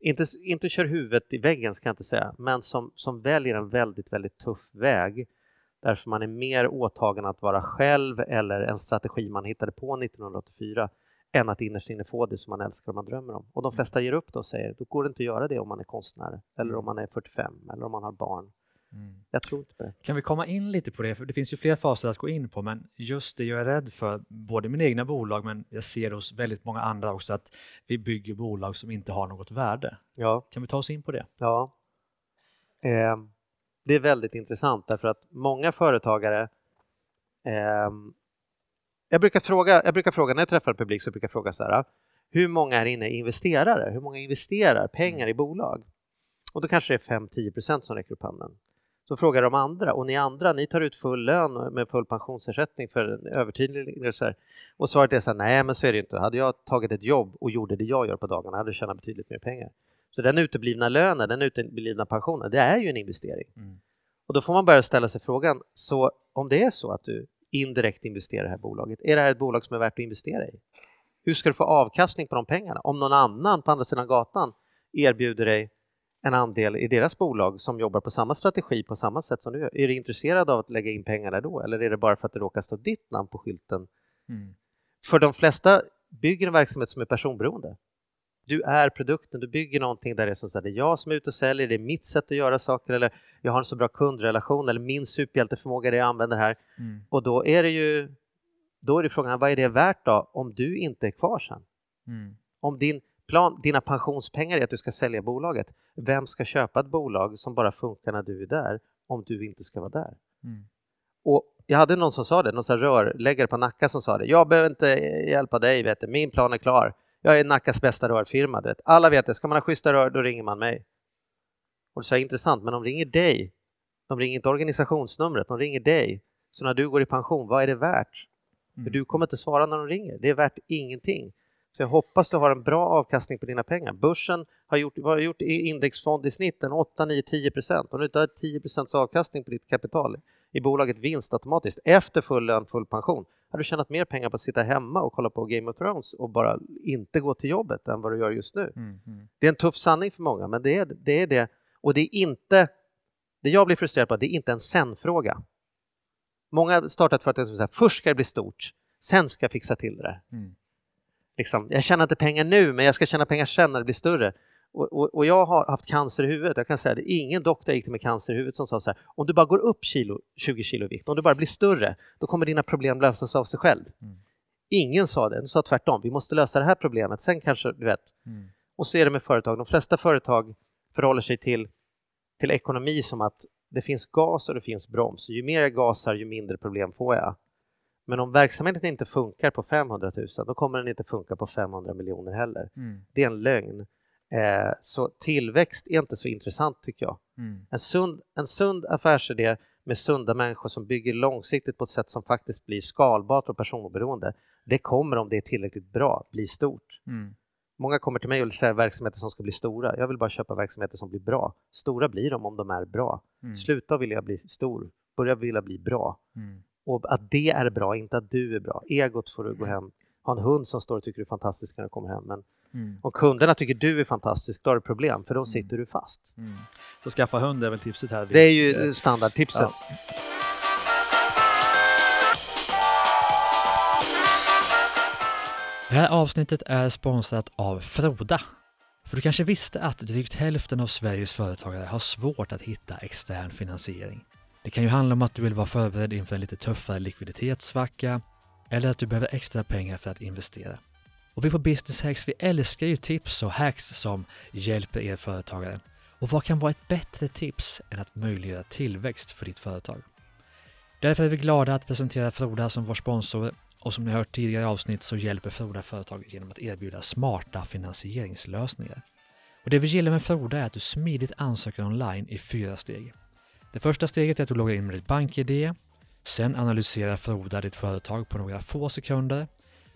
inte, inte kör huvudet i väggen, ska jag inte säga, men som, som väljer en väldigt, väldigt tuff väg därför man är mer åtagen att vara själv eller en strategi man hittade på 1984 än att innerst inne få det som man älskar och man drömmer om. Och de flesta ger upp då och säger då går det inte att göra det om man är konstnär eller mm. om man är 45 eller om man har barn. Mm. Jag tror inte på det. Kan vi komma in lite på det? För det finns ju fler faser att gå in på, men just det jag är rädd för, både mina egna bolag, men jag ser hos väldigt många andra också, att vi bygger bolag som inte har något värde. Ja. Kan vi ta oss in på det? Ja. Eh, det är väldigt intressant därför att många företagare eh, jag, brukar fråga, jag brukar fråga, när jag träffar publik så brukar jag fråga så här, hur många är inne investerare? Hur många investerar pengar i bolag? Och då kanske det är 5-10% som räcker upp handen. Så frågar de andra, och ni andra, ni tar ut full lön med full pensionsersättning för övertid? Och svaret är så här, nej men så är det inte. Hade jag tagit ett jobb och gjorde det jag gör på dagarna hade jag tjänat betydligt mer pengar. Så den uteblivna lönen, den uteblivna pensionen, det är ju en investering. Mm. Och då får man börja ställa sig frågan, så om det är så att du indirekt investerar i det här bolaget, är det här ett bolag som är värt att investera i? Hur ska du få avkastning på de pengarna? Om någon annan på andra sidan gatan erbjuder dig en andel i deras bolag som jobbar på samma strategi på samma sätt som du gör. Är du intresserad av att lägga in pengar där då eller är det bara för att det råkar stå ditt namn på skylten? Mm. För de flesta bygger en verksamhet som är personberoende. Du är produkten, du bygger någonting där det är som så det är jag som är ute och säljer, det är mitt sätt att göra saker eller jag har en så bra kundrelation eller min superhjälteförmåga är det jag använder här. Mm. Och då är det ju då är det frågan, vad är det värt då om du inte är kvar sen? Mm. Om din plan, dina pensionspengar är att du ska sälja bolaget. Vem ska köpa ett bolag som bara funkar när du är där om du inte ska vara där? Mm. Och jag hade någon som sa det, någon rörläggare på Nacka som sa det. Jag behöver inte hjälpa dig, vet du. min plan är klar. Jag är Nackas bästa rörfirma. Vet. Alla vet det, ska man ha schyssta rör då ringer man mig. Och det är intressant, men de ringer dig. De ringer inte organisationsnumret, de ringer dig. Så när du går i pension, vad är det värt? Mm. För du kommer inte svara när de ringer, det är värt ingenting. Så jag hoppas du har en bra avkastning på dina pengar. Börsen har gjort, har gjort indexfond i snitt en 8, 9, 10 procent. Om du inte har 10 procents avkastning på ditt kapital i bolaget vinst automatiskt efter full lön, full pension, har du tjänat mer pengar på att sitta hemma och kolla på Game of Thrones och bara inte gå till jobbet än vad du gör just nu. Mm, mm. Det är en tuff sanning för många, men det är det. Är det. Och det är inte, det jag blir frustrerad på, det är inte en sen-fråga. Många startat för att det säga, först ska det bli stort, sen ska jag fixa till det där. Mm. Liksom, jag tjänar inte pengar nu, men jag ska tjäna pengar sen när det blir större. Och, och, och, jag har haft cancer i huvudet. Jag kan säga det, ingen doktor gick till med cancer i huvudet som sa så här, om du bara går upp kilo, 20 kilo i vikt, om du bara blir större, då kommer dina problem lösas av sig själv. Mm. Ingen sa det, de sa tvärtom, vi måste lösa det här problemet, sen kanske, du vet. Mm. Och så är det med företag, de flesta företag förhåller sig till, till ekonomi som att det finns gas och det finns broms. Ju mer jag gasar, ju mindre problem får jag. Men om verksamheten inte funkar på 500 000, då kommer den inte funka på 500 miljoner heller. Mm. Det är en lögn. Eh, så tillväxt är inte så intressant tycker jag. Mm. En, sund, en sund affärsidé med sunda människor som bygger långsiktigt på ett sätt som faktiskt blir skalbart och personoberoende, det kommer om det är tillräckligt bra bli stort. Mm. Många kommer till mig och vill säga verksamheter som ska bli stora. Jag vill bara köpa verksamheter som blir bra. Stora blir de om de är bra. Mm. Sluta vilja bli stor, börja vilja bli bra. Mm. Och att det är bra, inte att du är bra. Egot får du gå hem, ha en hund som står och tycker du är fantastisk när du kommer hem. Men mm. om kunderna tycker du är fantastisk, då har du problem, för då mm. sitter du fast. Mm. Så skaffa hund är väl tipset här? Det är ju standardtipset. Ja. Det här avsnittet är sponsrat av Froda. För du kanske visste att drygt hälften av Sveriges företagare har svårt att hitta extern finansiering. Det kan ju handla om att du vill vara förberedd inför en lite tuffare likviditetssvacka eller att du behöver extra pengar för att investera. Och vi på Business Hacks vi älskar ju tips och hacks som hjälper er företagare. Och vad kan vara ett bättre tips än att möjliggöra tillväxt för ditt företag? Därför är vi glada att presentera Froda som vår sponsor och som ni hört tidigare i avsnitt så hjälper Froda företag genom att erbjuda smarta finansieringslösningar. Och det vi gillar med Froda är att du smidigt ansöker online i fyra steg. Det första steget är att du loggar in med ditt bank-id. Sen analyserar Froda ditt företag på några få sekunder.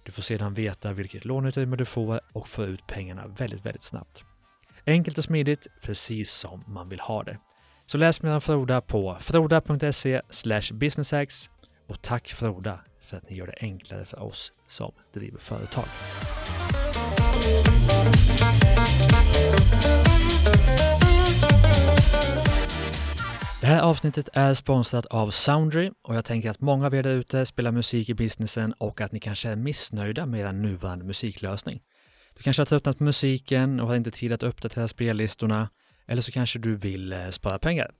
Du får sedan veta vilket låneutrymme du får och få ut pengarna väldigt, väldigt snabbt. Enkelt och smidigt, precis som man vill ha det. Så läs mer om Froda på froda.se businesshacks och tack Froda för att ni gör det enklare för oss som driver företag. Det här avsnittet är sponsrat av Soundry och jag tänker att många av er där ute spelar musik i businessen och att ni kanske är missnöjda med er nuvarande musiklösning. Du kanske har tröttnat på musiken och har inte tid att uppdatera spellistorna eller så kanske du vill eh, spara pengar.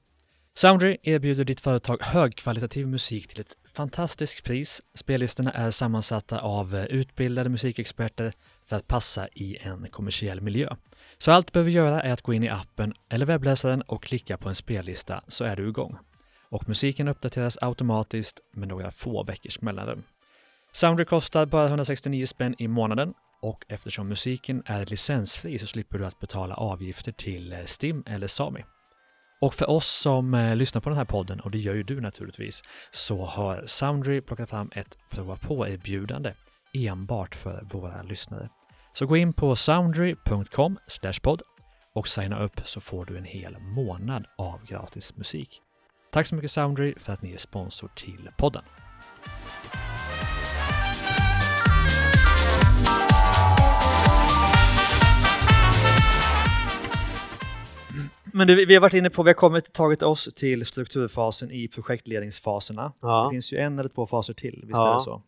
Soundry erbjuder ditt företag högkvalitativ musik till ett fantastiskt pris. Spellistorna är sammansatta av eh, utbildade musikexperter för att passa i en kommersiell miljö. Så allt du behöver göra är att gå in i appen eller webbläsaren och klicka på en spellista så är du igång. Och musiken uppdateras automatiskt med några få veckors mellanrum. Soundry kostar bara 169 spänn i månaden och eftersom musiken är licensfri så slipper du att betala avgifter till eh, STIM eller Sami. Och för oss som eh, lyssnar på den här podden, och det gör ju du naturligtvis, så har Soundry plockat fram ett prova på-erbjudande enbart för våra lyssnare. Så gå in på soundry.com podd och signa upp så får du en hel månad av gratis musik. Tack så mycket Soundry för att ni är sponsor till podden. Men du, vi har varit inne på, vi har kommit, tagit oss till strukturfasen i projektledningsfaserna. Ja. Det finns ju en eller två faser till, visst ja. är det så?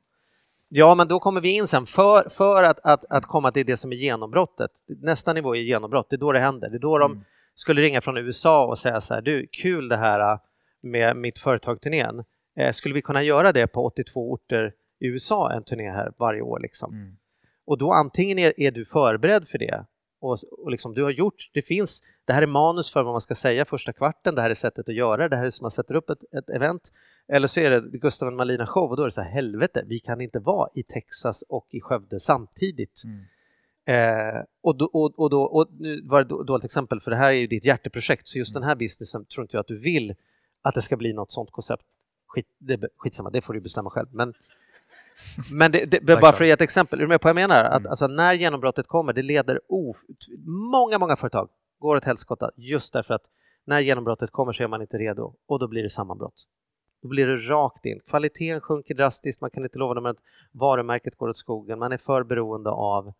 Ja, men då kommer vi in sen. För, för att, att, att komma till det som är genombrottet, nästa nivå är genombrott, det är då det händer. Det är då de mm. skulle ringa från USA och säga så här, du, kul det här äh, med mitt företag-turnén. Eh, skulle vi kunna göra det på 82 orter i USA, en turné här varje år? Liksom? Mm. Och då antingen är, är, du förberedd för det och, och liksom, du har gjort, det finns, det här är manus för vad man ska säga första kvarten, det här är sättet att göra det, här är som man sätter upp ett, ett event. Eller så är det Gustav Malina show och då är det så här, helvete, vi kan inte vara i Texas och i Skövde samtidigt. Mm. Eh, och, då, och, och, då, och nu var det ett dåligt exempel, för det här är ju ditt hjärteprojekt, så just mm. den här businessen tror inte jag att du vill att det ska bli något sånt koncept. Skit, det, skitsamma, det får du bestämma själv. Men, Men det, det, bara för att ge ett exempel, är du med på vad jag menar? Att, mm. alltså, när genombrottet kommer, det leder of... Många, många företag går åt helskotta just därför att när genombrottet kommer så är man inte redo och då blir det sammanbrott. Då blir det rakt in. Kvaliteten sjunker drastiskt, man kan inte lova dem att varumärket går åt skogen, man är för beroende av,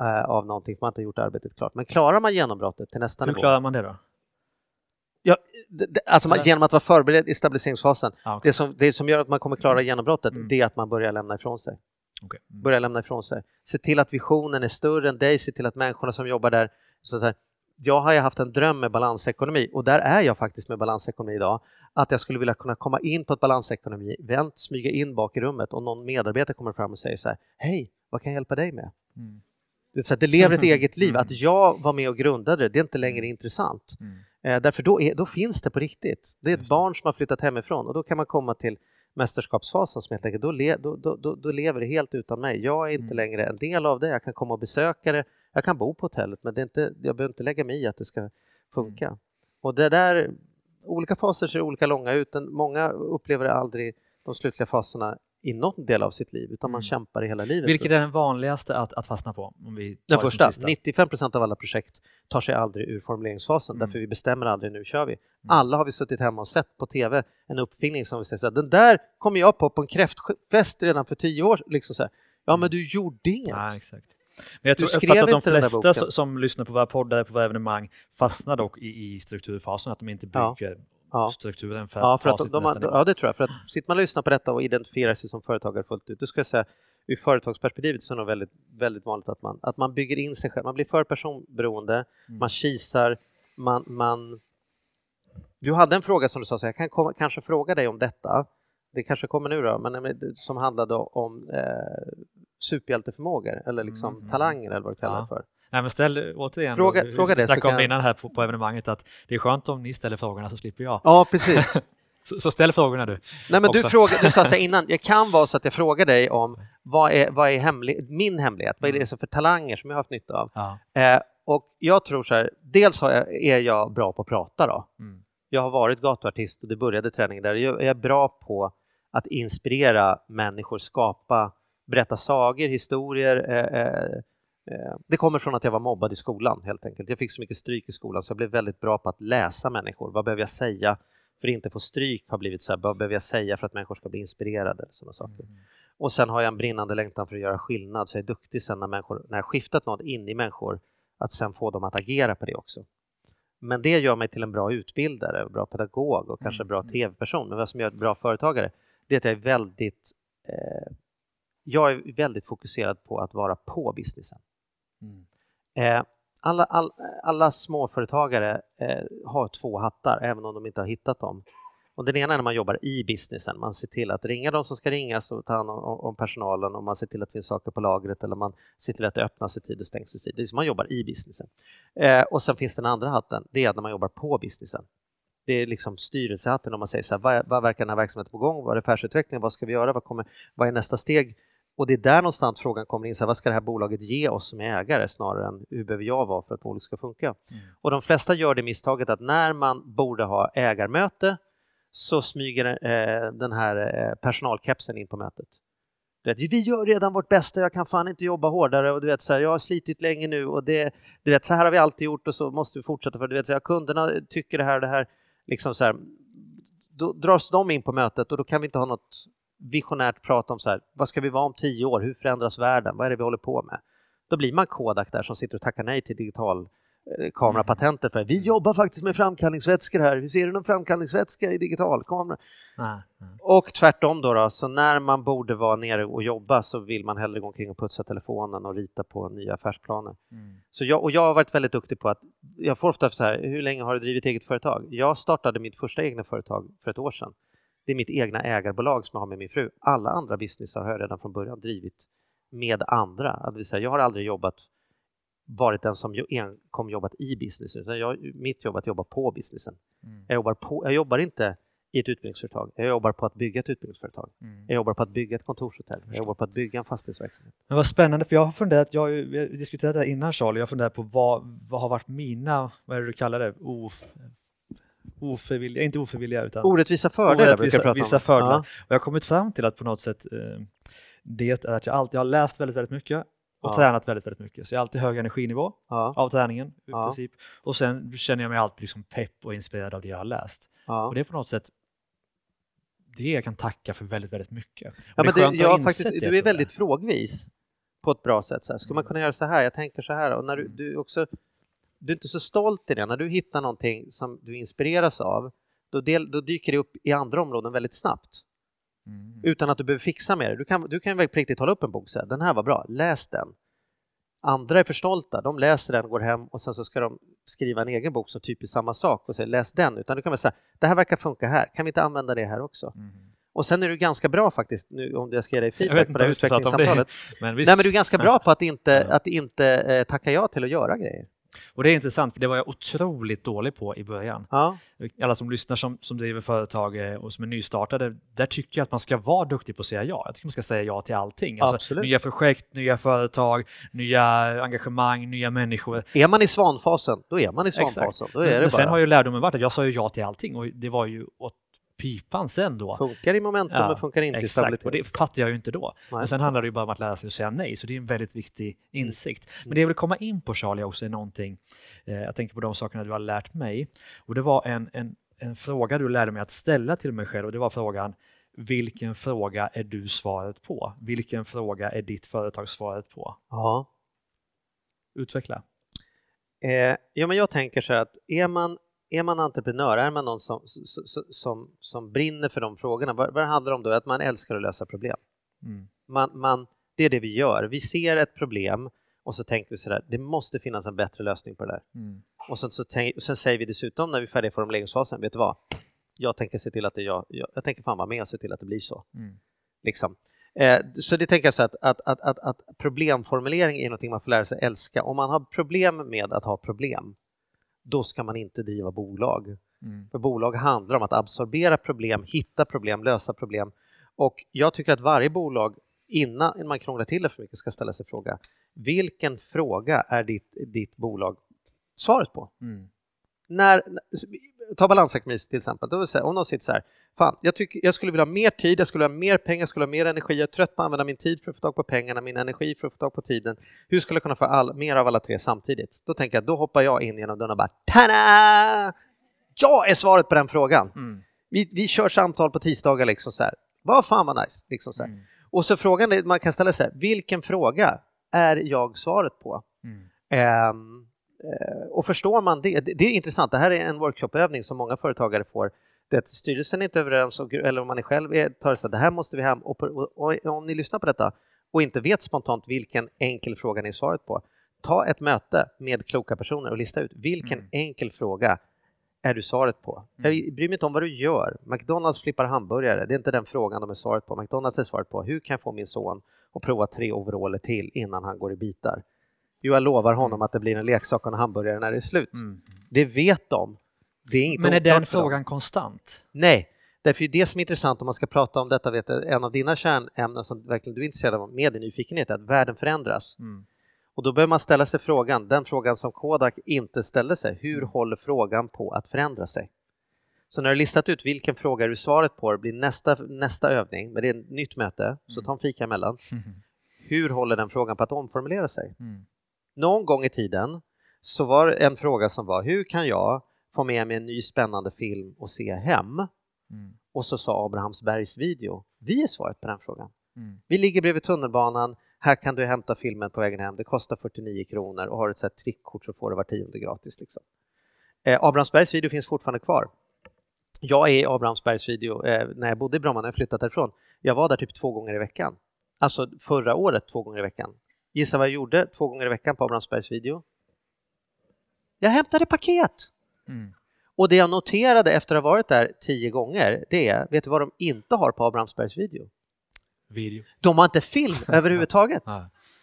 äh, av någonting för man inte har gjort arbetet klart. Men klarar man genombrottet till nästa Hur nivå? Hur klarar man det då? Ja, det, alltså man, genom att vara förberedd i stabiliseringsfasen. Ah, okay. det, som, det som gör att man kommer klara genombrottet, mm. det är att man börjar lämna ifrån sig. Okay. Mm. Börja lämna ifrån sig. Se till att visionen är större än dig, se till att människorna som jobbar där så säga, jag har ju haft en dröm med balansekonomi och där är jag faktiskt med balansekonomi idag. Att jag skulle vilja kunna komma in på ett balansekonomi, vänt, smyga in bak i rummet och någon medarbetare kommer fram och säger så här, hej, vad kan jag hjälpa dig med? Mm. Det, så att det lever ett eget liv. Mm. Att jag var med och grundade det, det är inte längre mm. intressant. Mm. Eh, därför då, är, då finns det på riktigt. Det är ett barn som har flyttat hemifrån och då kan man komma till mästerskapsfasen som helt enkelt, då, le, då, då, då, lever det helt utan mig. Jag är inte mm. längre en del av det, jag kan komma och besöka det, jag kan bo på hotellet men det är inte, jag behöver inte lägga mig i att det ska funka. Mm. Och det där, olika faser ser olika långa ut, många upplever aldrig de slutliga faserna i någon del av sitt liv, utan man mm. kämpar i hela livet. Vilket är den vanligaste att, att fastna på? Om vi den första, 95 procent av alla projekt tar sig aldrig ur formuleringsfasen, mm. därför vi bestämmer aldrig nu kör vi. Mm. Alla har vi suttit hemma och sett på TV en uppfinning som vi säger så den där kom jag på på en kräftfest redan för tio år liksom så här. Ja, men mm. du gjorde inget. Ja, exakt. Men jag tror jag att de flesta som lyssnar på våra poddar, på våra evenemang fastnar dock i, i strukturfasen, att de inte bygger ja ja. strukturen för, ja, för att de, de, Ja, det tror jag. För att sitter man och lyssnar på detta och identifierar sig som företagare fullt ut, då ska jag säga ur företagsperspektivet så är det väldigt, väldigt vanligt att man, att man bygger in sig själv. Man blir för personberoende, mm. man kisar, man, man... Du hade en fråga som du sa, så jag kan komma, kanske fråga dig om detta. Det kanske kommer nu då, men som handlade om eh, superhjälteförmågor eller liksom mm. talanger eller vad du kallar det ja. för. Nej, men ställ återigen, fråga, då, fråga det. Snackade om det innan här på, på evenemanget att det är skönt om ni ställer frågorna så slipper jag. Ja, precis. så, så, ställ frågorna du. Nej, men du, fråga, du sa så innan, det kan vara så att jag frågar dig om vad är, vad är hemlig, min hemlighet, vad är det mm. för talanger som jag har haft nytta av? Ja. Eh, och jag tror så här, dels jag, är jag bra på att prata då. Mm. Jag har varit gatuartist och det började träningen där. Jag är bra på att inspirera människor, skapa, berätta sagor, historier, eh, Eh, det kommer från att jag var mobbad i skolan helt enkelt. Jag fick så mycket stryk i skolan så jag blev väldigt bra på att läsa människor. Vad behöver jag säga för att inte få stryk har blivit så här, vad behöver jag säga för att människor ska bli inspirerade? Sådana saker. Mm. Och sen har jag en brinnande längtan för att göra skillnad så jag är duktig sen när, människor, när jag skiftat något in i människor att sen få dem att agera på det också. Men det gör mig till en bra utbildare, bra pedagog och kanske bra mm. tv-person. Men vad som gör ett bra företagare, det är att jag är väldigt eh, jag är väldigt fokuserad på att vara på businessen. Mm. Eh, alla, all, alla småföretagare eh, har två hattar, även om de inte har hittat dem. Och den ena är när man jobbar i businessen. Man ser till att ringa de som ska ringas och ta hand om, om, personalen och man ser till att det finns saker på lagret eller man ser till att det öppnas i tid och stängs i tid. Det är som man jobbar i businessen. Eh, och sen finns den andra hatten, det är när man jobbar på businessen. Det är liksom styrelsehatten om man säger så här, vad, vad verkar den här verksamheten på gång? Vad är affärsutvecklingen? Vad ska vi göra? Vad, kommer, vad är nästa steg? Och det är där någonstans frågan kommer in, så här, vad ska det här bolaget ge oss som ägare snarare än hur behöver jag vara för att bolaget ska funka? Mm. Och de flesta gör det misstaget att när man borde ha ägarmöte så smyger eh, den här eh, personalkepsen in på mötet. Vet, vi gör redan vårt bästa, jag kan fan inte jobba hårdare och du vet så här, jag har slitit länge nu och det, du vet så här har vi alltid gjort och så måste vi fortsätta för du vet så här, kunderna tycker det här och det här, liksom så här, då dras de in på mötet och då kan vi inte ha något visionärt prata om så här, vad ska vi vara om tio år? Hur förändras världen? Vad är det vi håller på med? Då blir man Kodak där som sitter och tackar nej till digital eh, kamerapatentet för vi jobbar faktiskt med framkallningsvätskor här. Hur ser du någon framkallningsvätska i digital kamera? Mm. Och tvärtom då, då, så när man borde vara nere och jobba så vill man hellre gå omkring och putsa telefonen och rita på nya affärsplaner. Mm. Så jag, och jag har varit väldigt duktig på att, jag får ofta så här, hur länge har du drivit eget företag? Jag startade mitt första egna företag för ett år sedan. Det är mitt egna ägarbolag som jag har med min fru. Alla andra businessar har jag redan från början drivit med andra. Det vill säga, jag har aldrig jobbat, varit den som enkom jobbat i business, utan jag, mitt jobb är att jobba på businessen. Mm. Jag, jobbar på, jag jobbar inte i ett utbildningsföretag. Jag jobbar på att bygga ett utbildningsföretag. Mm. Jag jobbar på att bygga ett kontorshotell. Jag jobbar på att bygga en fastighetsverksamhet. Men vad spännande, för jag har funderat, jag har diskuterat det här innan Charlie, jag har funderat på vad, vad har varit mina, vad är det du kallar det, oh, ofrivilliga, inte ofrivilliga utan orättvisa fördelar orättvisa, vissa fördelar. Ja. Och jag har kommit fram till att på något sätt eh, det är att jag alltid har läst väldigt, väldigt mycket och Ja. tränat väldigt, väldigt mycket. Så jag har alltid hög energinivå Ja, av träningen i princip. Och sen känner jag mig alltid liksom pepp och inspirerad av det jag har läst. Och det är på något sätt det jag kan tacka för väldigt, väldigt mycket. Och Ja, det är men du, jag, faktiskt, det, du är väldigt frågvis på ett bra sätt. Så här. Skulle man Mm. kunna göra så här? Jag tänker så här. Och när du, du, också, du är inte så stolt i det. När du hittar någonting som du inspireras av, då, del, då dyker det upp i andra områden väldigt snabbt. Mm. Utan att du behöver fixa med det. Du kan, du kan väl riktigt hålla upp en bok och säga den här var bra, läs den. Andra är för stolta, de läser den, går hem och sen så ska de skriva en egen bok som typ är samma sak och säga läs den. Utan du kan väl säga det här verkar funka här, kan vi inte använda det här också? Mm. Och sen är du ganska bra faktiskt, nu om jag ska ge dig feedback på det här om det. utvecklingssamtalet. Men visst. Nej men du är ganska bra på att inte, att inte eh, tacka ja till att göra grejer. Och det är intressant, för det var jag otroligt dålig på i början. Ja, Alla som lyssnar som, som driver företag eh, och som är nystartade, där tycker jag att man ska vara duktig på att säga ja. Jag tycker man ska säga ja till allting. Alltså, Absolut. nya projekt, nya företag, nya engagemang, nya människor. är man i svanfasen, då är man i svanfasen. Då är men, det men sen bara. har ju lärdomen varit att jag sa ja till allting och det var ju åt pipan sen då. Funkar i momentum Ja, men funkar inte i Exakt, och stabilitet. det fattar jag ju inte då. Nej. Men sen handlar det ju bara om att lära sig att säga nej, så det är en väldigt viktig insikt. Men det jag vill komma in på Charlie också är någonting, eh, jag tänker på de sakerna du har lärt mig, och det var en, en, en fråga du lärde mig att ställa till mig själv och det var frågan vilken fråga är du svaret på? Vilken fråga är ditt företag svaret på? Ja. Utveckla. Eh, ja, men jag tänker så här att är man, är man entreprenör, är man någon som, som, som, som brinner för de frågorna, vad, vad handlar det om då? Att man älskar att lösa problem. Mm. Man, man, det är det vi gör. Vi ser ett problem och så tänker vi så där, det måste finnas en bättre lösning på det där. Mm. Och sen, så tänk, sen säger vi dessutom när vi är färdiga i formuleringsfasen, vet du vad? Jag tänker se till att det jag, jag, jag tänker fan vara med och se till att det blir så. Mm. Liksom. Eh, så det tänker jag så att, att, att, att, att problemformulering är någonting man får lära sig älska. Om man har problem med att ha problem, då ska man inte driva bolag. Mm. För bolag handlar om att absorbera problem, hitta problem, lösa problem. Och jag tycker att varje bolag, innan man krånglar till det för mycket, ska ställa sig fråga, vilken fråga är ditt, ditt bolag svaret på? Mm. När, ta balansekonomi till exempel, då vill säga, om någon sitter så här, fan, jag, tycker, jag skulle vilja ha mer tid, jag skulle vilja ha mer pengar, jag skulle vilja ha mer energi, jag är trött på att använda min tid för att få tag på pengarna, min energi för att få tag på tiden. Hur skulle jag kunna få all, mer av alla tre samtidigt? Då tänker jag, då hoppar jag in genom dörren och bara, tada! Jag är svaret på den frågan. Mm. Vi, vi kör samtal på tisdagar liksom så här, vad fan vad nice, liksom så. Mm. Och så frågan är, man kan ställa sig, vilken fråga är jag svaret på? Mm. Eh, och förstår man det, det, är intressant, det här är en workshopövning som många företagare får. Det styrelsen är inte överens, och, eller om man är själv är, tar det så att det här måste vi hem, och, och, och om ni lyssnar på detta och inte vet spontant vilken enkel fråga ni är svaret på, ta ett möte med kloka personer och lista ut vilken Mm. enkel fråga är du svaret på? Mm. Jag bryr mig inte om vad du gör. McDonalds flippar hamburgare, det är inte den frågan de är svaret på. McDonalds är svaret på hur kan jag få min son att prova tre overaller till innan han går i bitar? Jo, jag lovar honom att det blir en leksak och en hamburgare när det är slut. Mm. Det vet de. Det är Men är den frågan konstant? Nej, därför är det som är intressant om man ska prata om detta, vet jag, en av dina kärnämnen som verkligen du är intresserad av med din nyfikenhet är att världen förändras. Mm. Och då behöver man ställa sig frågan, den frågan som Kodak inte ställde sig, hur håller frågan på att förändra sig? Så när du listat ut vilken fråga du svaret på, det blir nästa, nästa övning, men det är ett nytt möte, så ta en fika emellan. Hur håller den frågan på att omformulera sig? Mm. Någon gång i tiden så var det en fråga som var, hur kan jag få med mig en ny spännande film och se hem? Mm. Och så sa Abrahamsbergs video, vi är svaret på den frågan. Mm. Vi ligger bredvid tunnelbanan, här kan du hämta filmen på vägen hem, det kostar 49 kronor och har du ett trickkort så får du var tionde gratis. Liksom. Eh, Abrahamsbergs video finns fortfarande kvar. Jag är i Abrahamsbergs video eh, när jag bodde i Bromma, när jag flyttade därifrån. Jag var där typ två gånger i veckan. Alltså förra året två gånger i veckan. Gissa vad jag gjorde två gånger i veckan på Abrahamsbergs video? Jag hämtade paket! Mm. Och det jag noterade efter att ha varit där tio gånger, det är, vet du vad de inte har på Abrahamsbergs video? Video. De har inte film överhuvudtaget.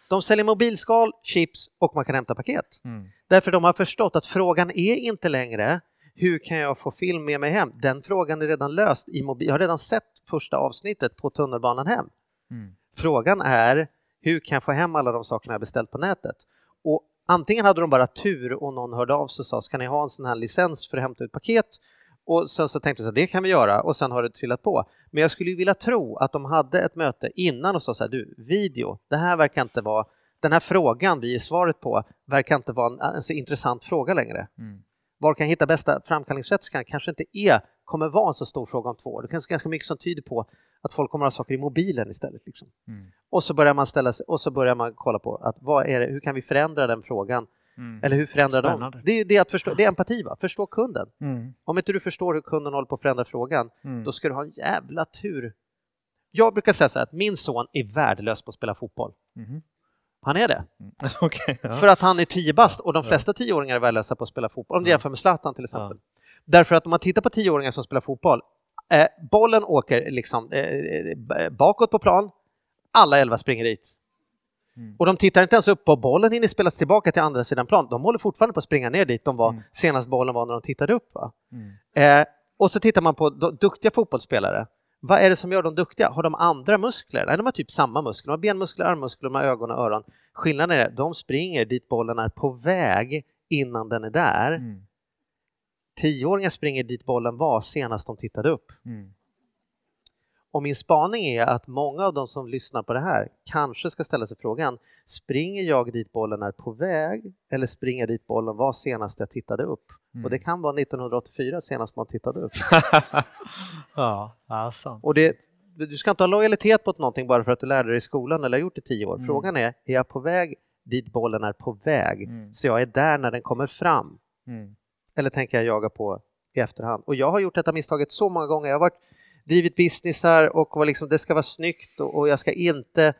De säljer mobilskal, chips och man kan hämta paket. Mm. Därför de har förstått att frågan är inte längre hur kan jag få film med mig hem? Den frågan är redan löst i mobil. Jag har redan sett första avsnittet på tunnelbanan hem. Mm. Frågan är hur kan jag få hem alla de sakerna jag beställt på nätet? Och antingen hade de bara tur och någon hörde av sig och sa ska ni ha en sån här licens för att hämta ut paket? Och sen så tänkte jag så här, det kan vi göra och sen har det trillat på. Men jag skulle ju vilja tro att de hade ett möte innan och sa så här, du, video, det här verkar inte vara, den här frågan vi är svaret på verkar inte vara en, en så intressant fråga längre. Mm. Var kan jag hitta bästa framkallningsvätskan kanske inte är, kommer vara en så stor fråga om två år. Det finns ganska mycket som tyder på att folk kommer att ha saker i mobilen istället. Liksom. Mm. Och så börjar man ställa sig, och så börjar man kolla på att vad är det, hur kan vi förändra den frågan? Mm. Eller hur förändrar Spännande. de? Det är det att förstå, det är empati, va? förstå kunden. Mm. Om inte du förstår hur kunden håller på att förändra frågan, Mm. då ska du ha en jävla tur. Jag brukar säga så här att min son är värdelös på att spela fotboll. Mhm. Han är det. Mm. Okej. ja. För att han är tio bast och de flesta tioåringar är värdelösa på att spela fotboll. Om du Ja. jämför med Zlatan till exempel. Därför att om man tittar på tioåringar som spelar fotboll, eh, bollen åker liksom eh, eh, bakåt på plan, alla elva springer dit. Mm. Och de tittar inte ens upp på bollen hinner spelas tillbaka till andra sidan plan. De håller fortfarande på att springa ner dit de var Mm. senast bollen var när de tittade upp. Va? Mm. Eh, och så tittar man på duktiga fotbollsspelare. Vad är det som gör dem duktiga? Har de andra muskler? Nej, de har typ samma muskler. De har benmuskler, armmuskler, de har ögon och öron. Skillnaden är att de springer dit bollen är på väg innan den är där. Mm. Tioåringar springer dit bollen var senast de tittade upp. Mm. Och min spaning är att många av de som lyssnar på det här kanske ska ställa sig frågan, springer jag dit bollen är på väg eller springer dit bollen var senast jag tittade upp? Mm. Och det kan vara 1984 senast man tittade upp. ja, ja, sant. Och det, du ska inte ha lojalitet på någonting bara för att du lärde dig i skolan eller har gjort det i tio år. Mm. Frågan är, är jag på väg dit bollen är på väg? Mm. Så jag är där när den kommer fram? Mm. Eller tänker jag jaga på i efterhand? Och jag har gjort detta misstaget så många gånger. Jag har varit, drivit businessar och var liksom, det ska vara snyggt och, och jag ska inte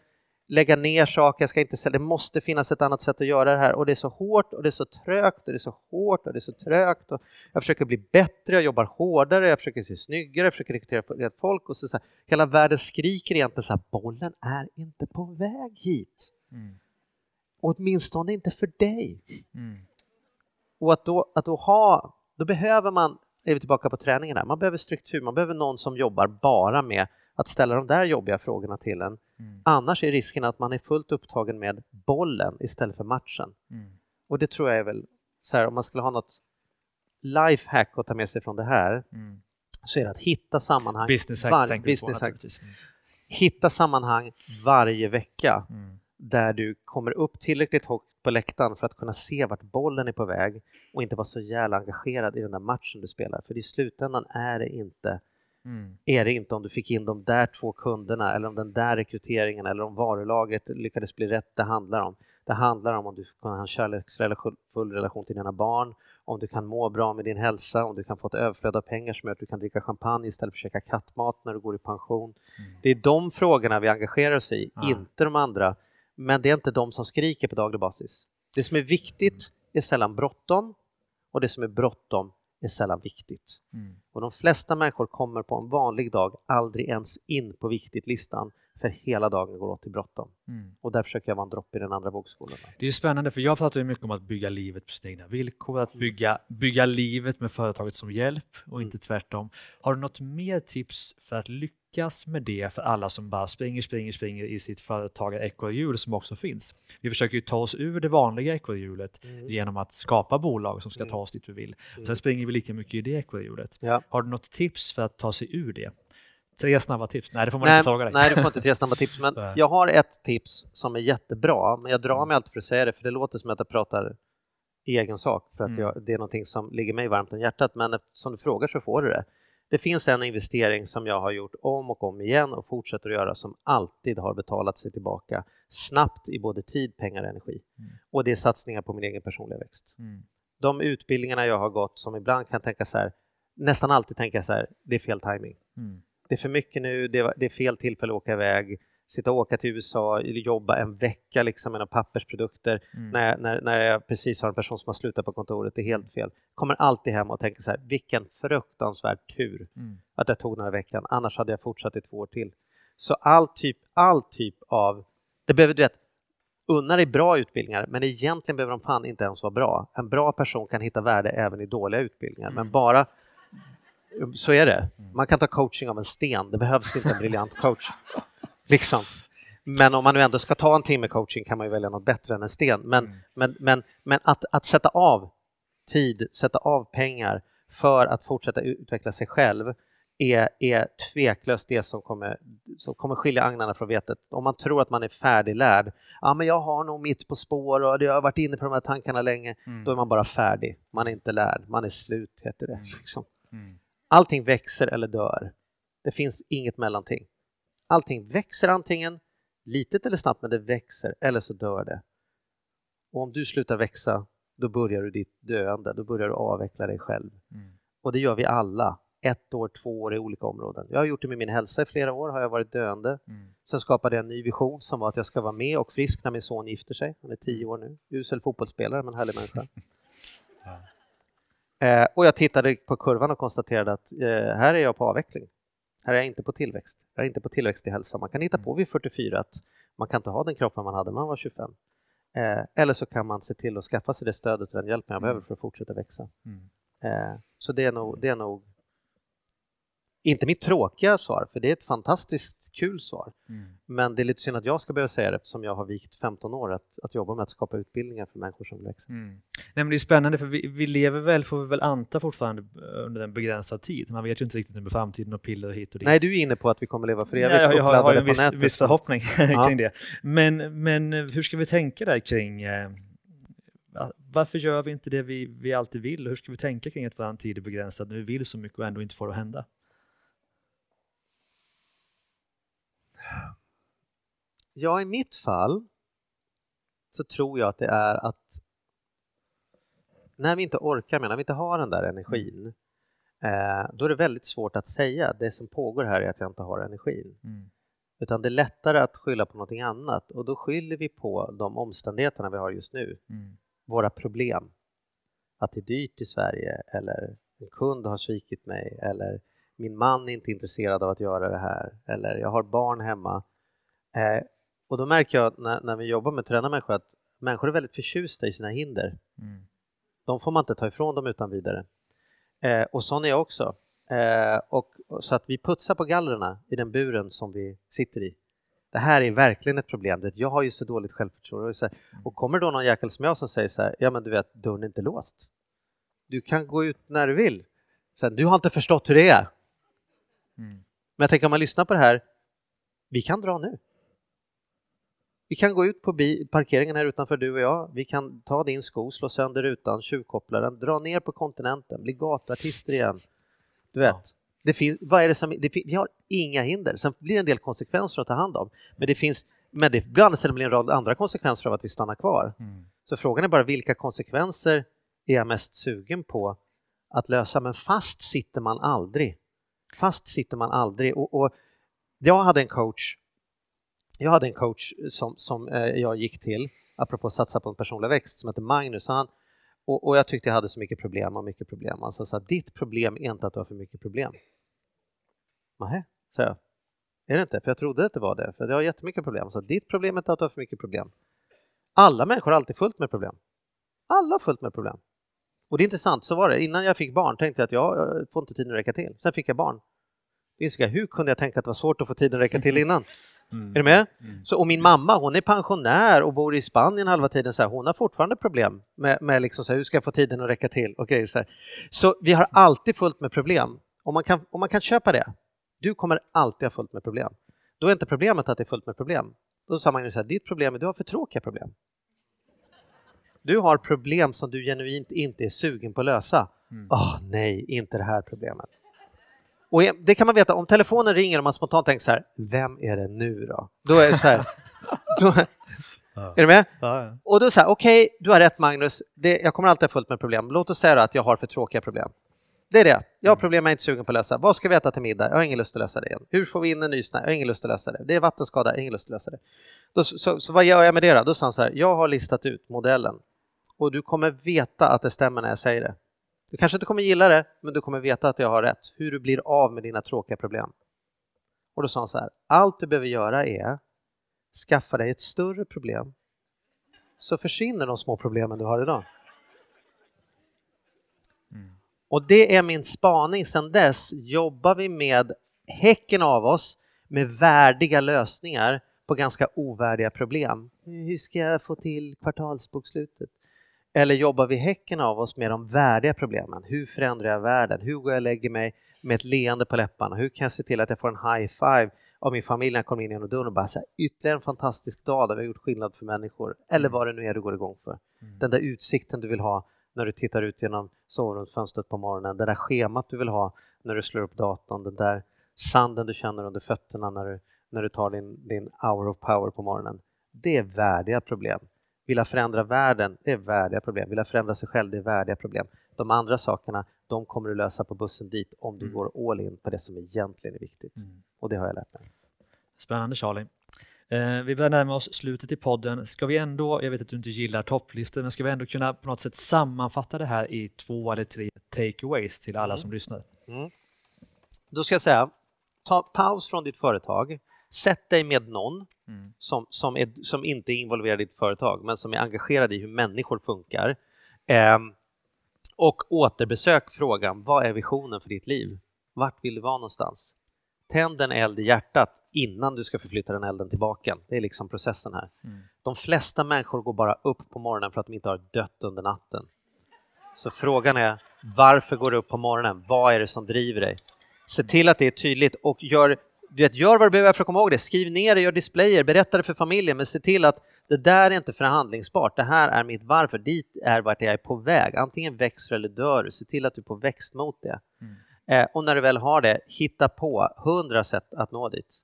lägga ner saker, jag ska inte sälja. Det måste finnas ett annat sätt att göra det här och det är så hårt och det är så trögt och det är så hårt och det är så trögt. Och jag försöker bli bättre, jag jobbar hårdare, jag försöker se snyggare, jag försöker rekrytera rätt folk och så, så här, hela världen skriker egentligen så här, bollen är inte på väg hit. Mm. Åtminstone inte för dig. Mm. Och att då, att då ha, då behöver man, är vi tillbaka på träningen här, man behöver struktur, man behöver någon som jobbar bara med att ställa de där jobbiga frågorna till en. Mm. Annars är risken att man är fullt upptagen med bollen istället för matchen. Mm. Och det tror jag är väl, så här, om man skulle ha något lifehack att ta med sig från det här, Mm. så är det att hitta sammanhang, Business hack var- business hack. naturligtvis. hitta sammanhang varje vecka Mm. Där du kommer upp tillräckligt högt på läktaren för att kunna se vart bollen är på väg och inte vara så jävla engagerad i den där matchen du spelar. För i slutändan är det inte, Mm. är det inte om du fick in de där två kunderna eller om den där rekryteringen eller om varulagret lyckades bli rätt det handlar om. Det handlar om om du kan ha en kärleksfull relation till dina barn, om du kan må bra med din hälsa, om du kan få ett överflöd av pengar som gör att du kan dricka champagne istället för att käka kattmat när du går i pension. Mm. Det är de frågorna vi engagerar oss i, Ja. inte de andra. Men det är inte de som skriker på daglig basis. Det som är viktigt är sällan bråttom och det som är bråttom är sällan viktigt. Mm. Och de flesta människor kommer på en vanlig dag aldrig ens in på viktigt-listan för hela dagen går åt till bråttom. Mm. Och där försöker jag vara en droppe i den andra vågskålen. Det är spännande för jag pratar ju mycket om att bygga livet på sina egna villkor, att bygga, bygga livet med företaget som hjälp och inte tvärtom. Har du något mer tips för att lyckas med det för alla som bara springer, springer, springer i sitt företagarekorrhjul som också finns? Vi försöker ju ta oss ur det vanliga ekorrhjulet Mm. genom att skapa bolag som ska Mm. ta oss dit vi vill. Mm. Sen springer vi lika mycket i det ekorrhjulet. Ja. Har du något tips för att ta sig ur det? Tre snabba tips? Nej, det får man Nej, inte fråga dig. nej, du får inte tre snabba tips. Men jag har ett tips som är jättebra, men jag drar mig alltid för att säga det, för det låter som att jag pratar egen sak, för att Mm. jag, det är någonting som ligger mig varmt om hjärtat. Men eftersom du frågar så får du det. Det finns en investering som jag har gjort om och om igen och fortsätter att göra som alltid har betalat sig tillbaka snabbt i både tid, pengar och energi. Mm. Och det är satsningar på min egen personliga växt. Mm. De utbildningarna jag har gått som ibland kan tänka så här, nästan alltid tänka så här, det är fel timing Mm. det är för mycket nu, det är fel tillfälle att åka iväg, sitta och åka till USA, eller jobba en vecka liksom med pappersprodukter Mm. när, jag- när, när jag precis har en person som har slutat på kontoret, det är helt fel. Kommer alltid hem och tänker så här, vilken fruktansvärd tur Mm. att jag tog den här veckan, annars hade jag fortsatt i två år till. Så all typ, all typ av, det behöver du vet, unna dig bra utbildningar, men egentligen behöver de fan inte ens vara bra. En bra person kan hitta värde även i dåliga utbildningar, men bara så är det. Man kan ta coaching av en sten, det behövs inte en briljant coach. Liksom. Men om man nu ändå ska ta en timme coaching kan man ju välja något bättre än en sten. Men, Mm. men, men, men att, att sätta av tid, sätta av pengar för att fortsätta utveckla sig själv är, är tveklöst det som kommer, som kommer skilja agnarna från vetet. Om man tror att man är färdiglärd, ja men jag har nog mitt på spår och jag har varit inne på de här tankarna länge, mm. då är man bara färdig. Man är inte lärd, man är slut heter det. Mm. Liksom. Mm. Allting växer eller dör. Det finns inget mellanting. Allting växer antingen litet eller snabbt, men det växer eller så dör det. Och om du slutar växa, då börjar du ditt döende, då börjar du avveckla dig själv. Mm. Och det gör vi alla ett år, två år i olika områden. Jag har gjort det med min hälsa i flera år, har jag varit döende. Mm. Sen skapade jag en ny vision som var att jag ska vara med och frisk när min son gifter sig. Han är tio år nu, usel fotbollsspelare men härlig människa. ja. eh, och jag tittade på kurvan och konstaterade att eh, här är jag på avveckling. Här är jag inte på tillväxt. Jag är inte på tillväxt i hälsa. Man kan hitta på vid 44 att man kan inte ha den kroppen man hade när man var 25. Eh, eller så kan man se till att skaffa sig det stödet och den hjälpen jag behöver mm. för att fortsätta växa. Mm. Eh, så det är nog, det är nog inte mitt tråkiga svar, för det är ett fantastiskt kul svar. Mm. Men det är lite synd att jag ska behöva säga det eftersom jag har vikt 15 år att, att jobba med att skapa utbildningar för människor som växer. Mm. Nej, men det är spännande för vi, vi, lever väl, får vi väl anta fortfarande under en begränsad tid. Man vet ju inte riktigt med framtiden och piller hit och dit. Nej, du är inne på att vi kommer leva för evigt. Ja, jag, jag, har, har en viss, viss förhoppning kring det. Men, men hur ska vi tänka där kring eh, varför gör vi inte det vi, vi alltid vill? Hur ska vi tänka kring att vår tid är begränsad när vi vill så mycket och ändå inte får det att hända? Ja, i mitt fall så tror jag att det är att när vi inte orkar med, när vi inte har den där energin, eh, då är det väldigt svårt att säga det som pågår här är att jag inte har energin. Mm. Utan det är lättare att skylla på någonting annat och då skyller vi på de omständigheterna vi har just nu. Mm. Våra problem. Att det är dyrt i Sverige eller en kund har svikit mig eller min man är inte intresserad av att göra det här eller jag har barn hemma. Eh, och då märker jag när, när vi jobbar med att träna människor att människor är väldigt förtjusta i sina hinder. Mm. De får man inte ta ifrån dem utan vidare. Eh, och sån är jag också. Eh, och, så att vi putsar på gallrarna i den buren som vi sitter i. Det här är verkligen ett problem. Jag har ju så dåligt självförtroende. Och kommer då någon jäkel som jag som säger så här, ja men du vet, dörren är inte låst. Du kan gå ut när du vill. Sen, du har inte förstått hur det är. Mm. Men jag tänker om man lyssnar på det här, vi kan dra nu. Vi kan gå ut på parkeringen här utanför du och jag. Vi kan ta din sko, slå sönder rutan, tjuvkoppla den, dra ner på kontinenten, bli gatuartister igen. Du vet, ja. det finns, vad är det som, det, vi har inga hinder. Sen blir det en del konsekvenser att ta hand om, men det finns men det blir blir en rad andra konsekvenser av att vi stannar kvar. Mm. Så frågan är bara vilka konsekvenser är jag mest sugen på att lösa? Men fast sitter man aldrig. Fast sitter man aldrig. Och, och jag hade en coach jag hade en coach som, som eh, jag gick till, apropå att satsa på en personlig växt, som heter Magnus. Han, och, och, jag tyckte jag hade så mycket problem och mycket problem. Han sa att ditt problem är inte att du har för mycket problem. Nej, sa jag. Är det inte? För jag trodde att det var det, för jag har jättemycket problem. Så ditt problem är inte att du har för mycket problem. Alla människor har alltid fullt med problem. Alla har fullt med problem. Och det är intressant, så var det. Innan jag fick barn tänkte jag att jag får inte tiden att räcka till. Sen fick jag barn. Jag, hur kunde jag tänka att det var svårt att få tiden att räcka till innan? Mm. Är du med? Mm. Så, och min mamma, hon är pensionär och bor i Spanien halva tiden. Så här, hon har fortfarande problem med, med liksom så här, hur ska jag få tiden att räcka till? Okay, så, här. så vi har alltid fullt med problem. Om man, kan, om man kan köpa det, du kommer alltid ha fullt med problem. Då är inte problemet att det är fullt med problem. Då sa Magnus så här, ditt problem är att du har för tråkiga problem. Du har problem som du genuint inte är sugen på att lösa. Mm. Oh, nej, inte det här problemet. Och det kan man veta, om telefonen ringer och man spontant tänker så här, vem är det nu då? Då är det så här, då, ja. är du med? Ja, ja. Och då säger okej, okay, du har rätt Magnus, det, jag kommer alltid ha fullt med problem. Låt oss säga att jag har för tråkiga problem. Det är det. Jag har mm. problem jag är inte sugen på att lösa. Vad ska vi äta till middag? Jag har ingen lust att lösa det igen. Hur får vi in en ny snö? Jag har ingen lust att lösa det. Det är vattenskada, jag har ingen lust att lösa det. Då, så, så, så vad gör jag med det då? Då sa han så här, jag har listat ut modellen och du kommer veta att det stämmer när jag säger det. Du kanske inte kommer gilla det, men du kommer veta att jag har rätt. Hur du blir av med dina tråkiga problem. Och då sa han så här, allt du behöver göra är skaffa dig ett större problem så försvinner de små problemen du har idag. Mm. Och det är min spaning sedan dess. Jobbar vi med häcken av oss med värdiga lösningar på ganska ovärdiga problem. Hur ska jag få till kvartalsbokslutet? Eller jobbar vi häcken av oss med de värdiga problemen? Hur förändrar jag världen? Hur går jag och lägger mig med ett leende på läpparna? Hur kan jag se till att jag får en high five av min familj när jag kommer in genom dörren och bara så här, ytterligare en fantastisk dag där vi har gjort skillnad för människor. Eller vad det nu är du går igång för. Mm. Den där utsikten du vill ha när du tittar ut genom sovrumsfönstret på morgonen, det där schemat du vill ha när du slår upp datorn, den där sanden du känner under fötterna när du, när du tar din, din hour of power på morgonen. Det är värdiga problem. Vilja förändra världen, det är värdiga problem. Vilja förändra sig själv, det är värdiga problem. De andra sakerna, de kommer du lösa på bussen dit om du Mm. går all in på det som egentligen är viktigt. Mm. Och det har jag lärt mig. Spännande Charlie. Eh, vi börjar närma oss slutet i podden. Ska vi ändå, jag vet att du inte gillar topplistor, men ska vi ändå kunna på något sätt sammanfatta det här i två eller tre takeaways till alla Mm. som lyssnar? Då ska jag säga, ta paus från ditt företag, sätt dig med någon Mm. som, som, är, som inte är involverad i ditt företag, men som är engagerad i hur människor funkar. Ehm, och återbesök frågan, vad är visionen för ditt liv? Vart vill du vara någonstans? Tänd en eld i hjärtat innan du ska förflytta den elden tillbaka. Det är liksom processen här. Mm. De flesta människor går bara upp på morgonen för att de inte har dött under natten. Så frågan är, varför går du upp på morgonen? Vad är det som driver dig? Se till att det är tydligt och gör, du vet, gör vad du behöver för att komma ihåg det. Skriv ner det, gör displayer, berätta det för familjen, men se till att det där är inte förhandlingsbart. Det här är mitt varför, dit är vart jag är på väg. Antingen växer eller dör du. Se till att du är på växt mot det. Mm. Eh, och när du väl har det, hitta på hundra sätt att nå dit.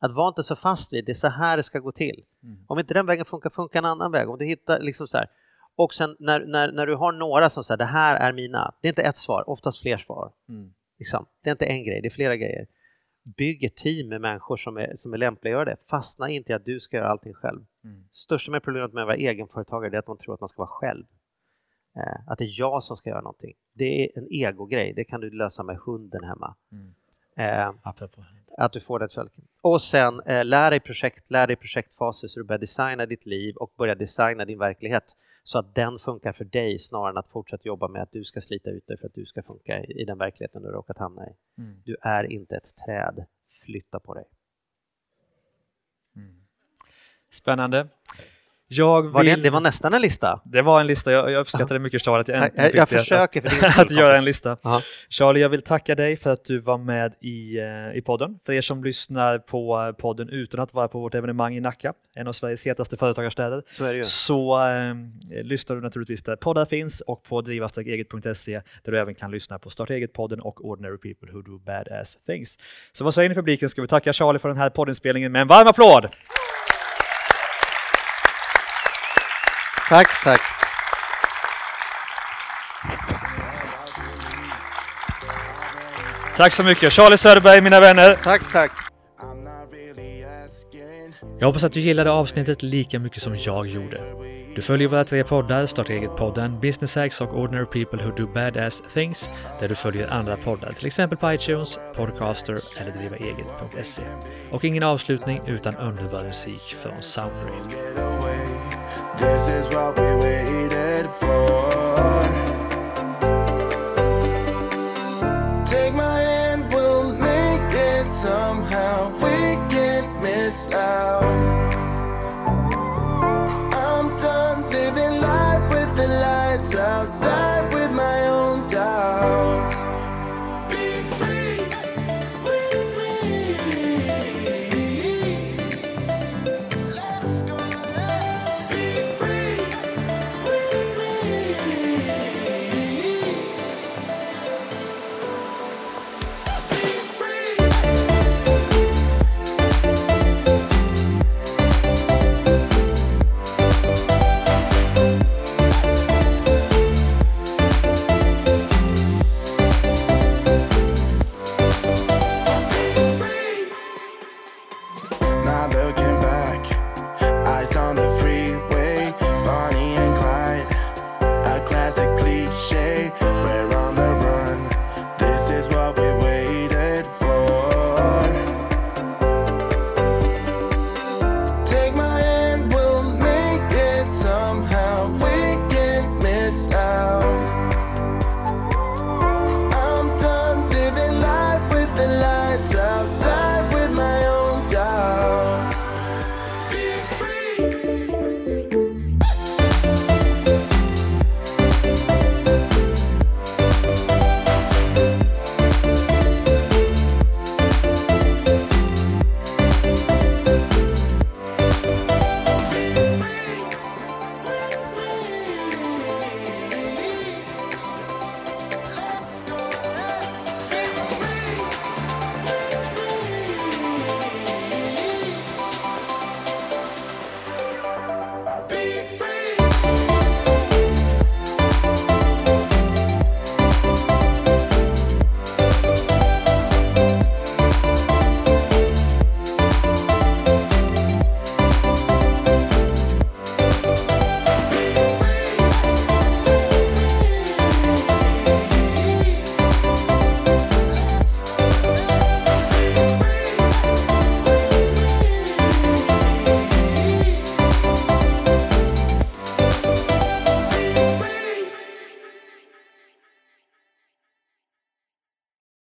Att vara inte så fast vid, det är så här det ska gå till. Mm. Om inte den vägen funkar, funkar en annan väg. Om du hittar liksom så här. Och sen när, när, när du har några som säger det här är mina, det är inte ett svar, oftast fler svar. Mm. Liksom. Det är inte en grej, det är flera grejer. Bygg ett team med människor som är, som är lämpliga att göra det. Fastna inte i att du ska göra allting själv. Mm. Största med problemet med att vara egenföretagare är att man tror att man ska vara själv. Eh, att det är jag som ska göra någonting. Det är en egogrej, det kan du lösa med hunden hemma. Mm. Eh, att du får det fölk. Och sen eh, lär dig projekt, lär dig projektfaser så du börjar designa ditt liv och börja designa din verklighet så att den funkar för dig snarare än att fortsätta jobba med att du ska slita ut dig för att du ska funka i, den verkligheten du har råkat hamna i. Mm. Du är inte ett träd, flytta på dig. Mm. Spännande. Jag Var vill... det, det var nästan en lista. Det var en lista, jag, jag uppskattar det mycket Charlie att jag äntligen jag, fick jag försöker att, skull, att göra en lista. Ja. Charlie, jag vill tacka dig för att du var med i, eh, i podden. För er som lyssnar på eh, podden utan att vara på vårt evenemang i Nacka, en av Sveriges hetaste företagarstäder, Så så eh, lyssnar du naturligtvis där poddar finns och på drivastarkeget.se där du även kan lyssna på Starta eget-podden och Ordinary People Who Do Badass Things. Så vad säger ni publiken? Ska vi tacka Charlie för den här poddinspelningen med en varm applåd? Tack, tack. Tack så mycket! Charlie Söderberg, mina vänner! Tack, tack. Jag hoppas att du gillade avsnittet lika mycket som jag gjorde. Du följer våra tre poddar, Starta eget-podden, Business Hacks och Ordinary People Who Do Badass Things, där du följer andra poddar, till exempel på iTunes, Podcaster eller drivaeget.se. Och ingen avslutning utan underbar musik från Soundwave. This is what we waited for.